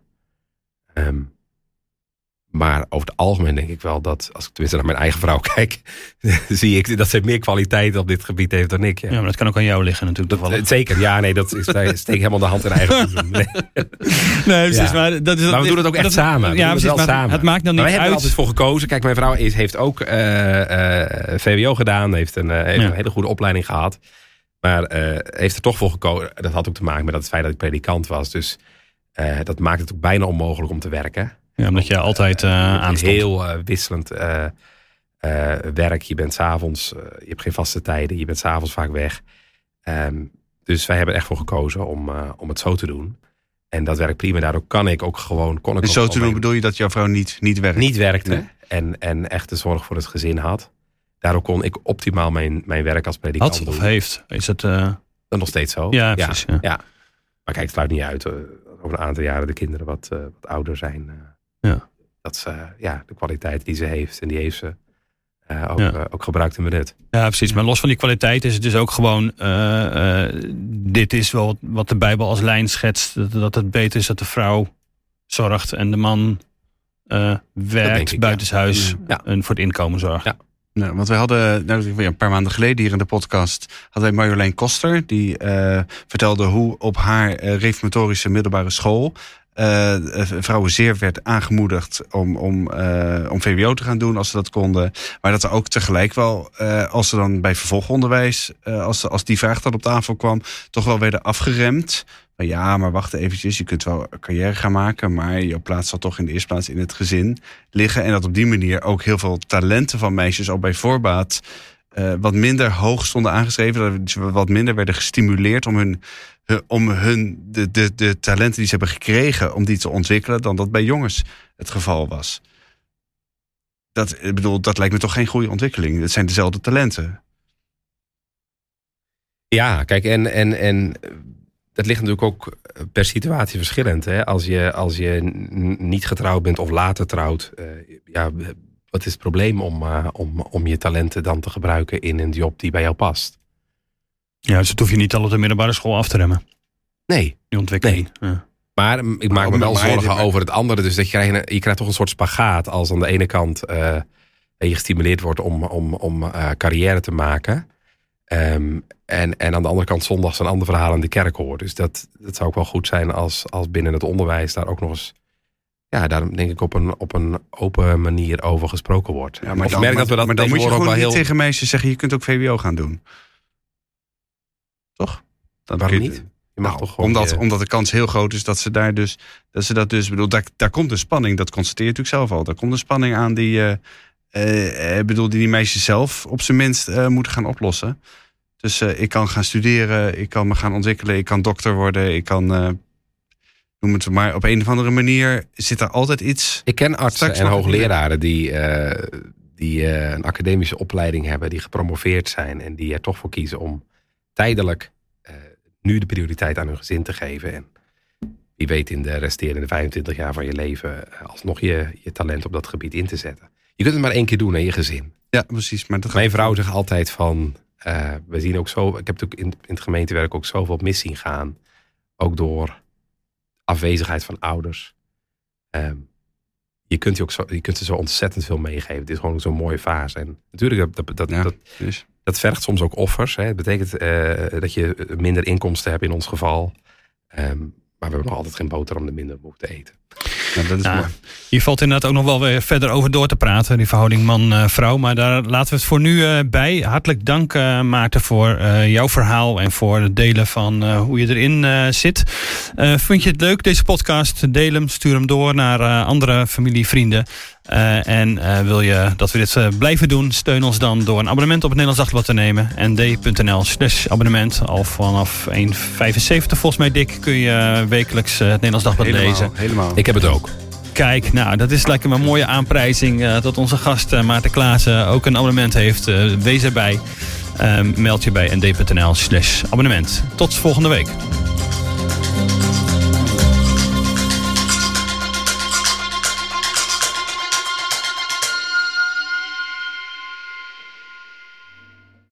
Ehm, maar over het algemeen denk ik wel dat, als ik tenminste naar mijn eigen vrouw kijk, zie ik dat zij meer kwaliteit op dit gebied heeft dan ik. Ja. Ja, maar dat kan ook aan jou liggen natuurlijk. Dat, eh, zeker, ja, nee, dat is, wij steken helemaal de hand in eigen boezem. Nee. Nee, precies. Ja. Maar, dat is, Maar we doen het ook echt dat- samen. We Ja, doen het precies. wel Maar samen. het maakt dan niet wij hebben er uit. altijd voor gekozen. Kijk, mijn vrouw is, heeft ook eh, eh, VWO gedaan. Heeft, een, heeft Ja. een hele goede opleiding gehad. Maar heeft er toch voor gekozen. Dat had ook te maken met het feit dat ik predikant was. Dus dat maakt het ook bijna onmogelijk om te werken. Ja, omdat je altijd uh, hebt aanstond. Heel eh, wisselend eh, eh, werk. Je bent s'avonds, uh, je hebt geen vaste tijden. Je bent s'avonds vaak weg. Um, dus wij hebben er echt voor gekozen om, uh, om het zo te doen. En dat werkt prima. Daardoor kan ik ook gewoon... Kon ik En ook zo te doen mijn- bedoel je dat jouw vrouw niet, niet werkt? niet werkte Nee. en, en echt de zorg voor het gezin had. Daardoor kon ik optimaal mijn, mijn werk als predikant Had doen. of heeft. Is het... Uh... Dat nog steeds zo. Ja, precies. Ja. ja. Maar kijk, het sluit niet uit. uh, over een aantal jaren de kinderen wat, uh, wat ouder zijn. Ja. Dat ze ja, de kwaliteit die ze heeft. En die heeft ze uh, ook, ja. ook gebruikt in benut. Ja, precies. Maar los van die kwaliteit is het dus ook gewoon... Uh, dit is wel wat de Bijbel als lijn schetst. Dat, dat het beter is dat de vrouw zorgt en de man uh, werkt ik, buitenshuis ja. en voor het inkomen zorgt. Ja. Nou, want we hadden nou, een paar maanden geleden hier in de podcast hadden wij Marjolein Koster. Die uh, vertelde hoe op haar uh, reformatorische middelbare school uh, vrouwen zeer werd aangemoedigd om, om, uh, om VWO te gaan doen als ze dat konden. Maar dat er ook tegelijk wel, als ze dan bij vervolgonderwijs, als, als die vraag dan op tafel kwam, toch wel werden afgeremd. Ja, maar wacht eventjes, je kunt wel carrière gaan maken, maar je plaats zal toch in de eerste plaats in het gezin liggen. En dat op die manier ook heel veel talenten van meisjes ook bij voorbaat wat minder hoog stonden aangeschreven. Dat wat minder werden gestimuleerd om hun, om hun de, de, de talenten die ze hebben gekregen, om die te ontwikkelen, dan dat bij jongens het geval was. Dat, bedoel, dat lijkt me toch geen goede ontwikkeling. Het zijn dezelfde talenten. Ja, kijk, en, en, en dat ligt natuurlijk ook per situatie verschillend. Hè? Als, je, als je niet getrouwd bent of later trouwt, uh, ja, wat is het probleem om, eh, om, om je talenten dan te gebruiken in een job die bij jou past? Ja, dus dat hoef je niet al op de middelbare school af te remmen. Nee. Die ontwikkeling. Ja. Maar ik maak Maar me wel maar- zorgen maar- over het andere. Dus dat je, krijgt, een- je krijgt toch een soort spagaat als aan de ene kant eh, je gestimuleerd wordt om, om, om eh, carrière te maken. Ehm, en, en aan de andere kant zondags een ander verhaal in de kerk hoort. Dus dat, dat zou ook wel goed zijn als, als binnen het onderwijs daar ook nog eens... Ja, daar denk ik op een, op een open manier over gesproken wordt. Ja, Of ik dan, merk dat we dat maar dan moet je gewoon heel... tegen meisjes zeggen... je kunt ook VWO gaan doen. Toch? Dan Waarom kun je- niet? Je mag Nou, toch gewoon omdat, je- omdat de kans heel groot is dat ze daar dus... Dat ze dat dus bedoel, daar, daar komt een spanning. Dat constateer je natuurlijk zelf al. Daar komt een spanning aan die... eh eh, eh, bedoel, die, die meisjes zelf op zijn minst eh, moeten gaan oplossen. Dus eh, ik kan gaan studeren, ik kan me gaan ontwikkelen, ik kan dokter worden, ik kan, eh, noem het maar, op een of andere manier zit er altijd iets. Ik ken artsen en mag hoogleraren die, eh, die eh, een academische opleiding hebben, die gepromoveerd zijn en die er toch voor kiezen om tijdelijk eh, nu de prioriteit aan hun gezin te geven. En wie weet in de resterende 25 jaar van je leven eh, alsnog je, je talent op dat gebied in te zetten. Je kunt het maar één keer doen in je gezin. Ja, precies. Maar dat Mijn vrouw zegt altijd van, eh, we zien ook zo, ik heb natuurlijk in, in het gemeentewerk ook zoveel mis zien gaan. Ook door afwezigheid van ouders. Ehm, je, kunt je, ook zo, je kunt ze zo ontzettend veel meegeven. Het is gewoon zo'n mooie fase. En natuurlijk, dat, dat, dat, Ja. dat, Dus. dat vergt soms ook offers. Hè. Het betekent eh, dat je minder inkomsten hebt in ons geval. Ehm, maar we hebben nog altijd geen boterham de minder hoeven te eten. Ja, dat is Ja. mooi. Hier valt inderdaad ook nog wel weer verder over door te praten, die verhouding man-vrouw. maar daar laten we het voor nu eh, bij. Hartelijk dank, eh, Maarten, voor eh, jouw verhaal en voor het delen van eh, hoe je erin eh, zit. Eh, vind je het leuk, deze podcast? Deel hem, stuur hem door naar eh, andere familie, vrienden. Eh, en eh, wil je dat we dit eh, blijven doen, steun ons dan door een abonnement op het Nederlands Dagblad te nemen. nd.nl slash abonnement. Al vanaf 1,75 volgens mij dik kun je wekelijks eh, het Nederlands Dagblad lezen. Helemaal. Ik heb het ook. Kijk, nou, dat is me een mooie aanprijzing eh, dat onze gast eh, Maarten Klaassen ook een abonnement heeft. Eh, wees erbij. Eh, meld je bij nd.nl slash abonnement. Tot volgende week.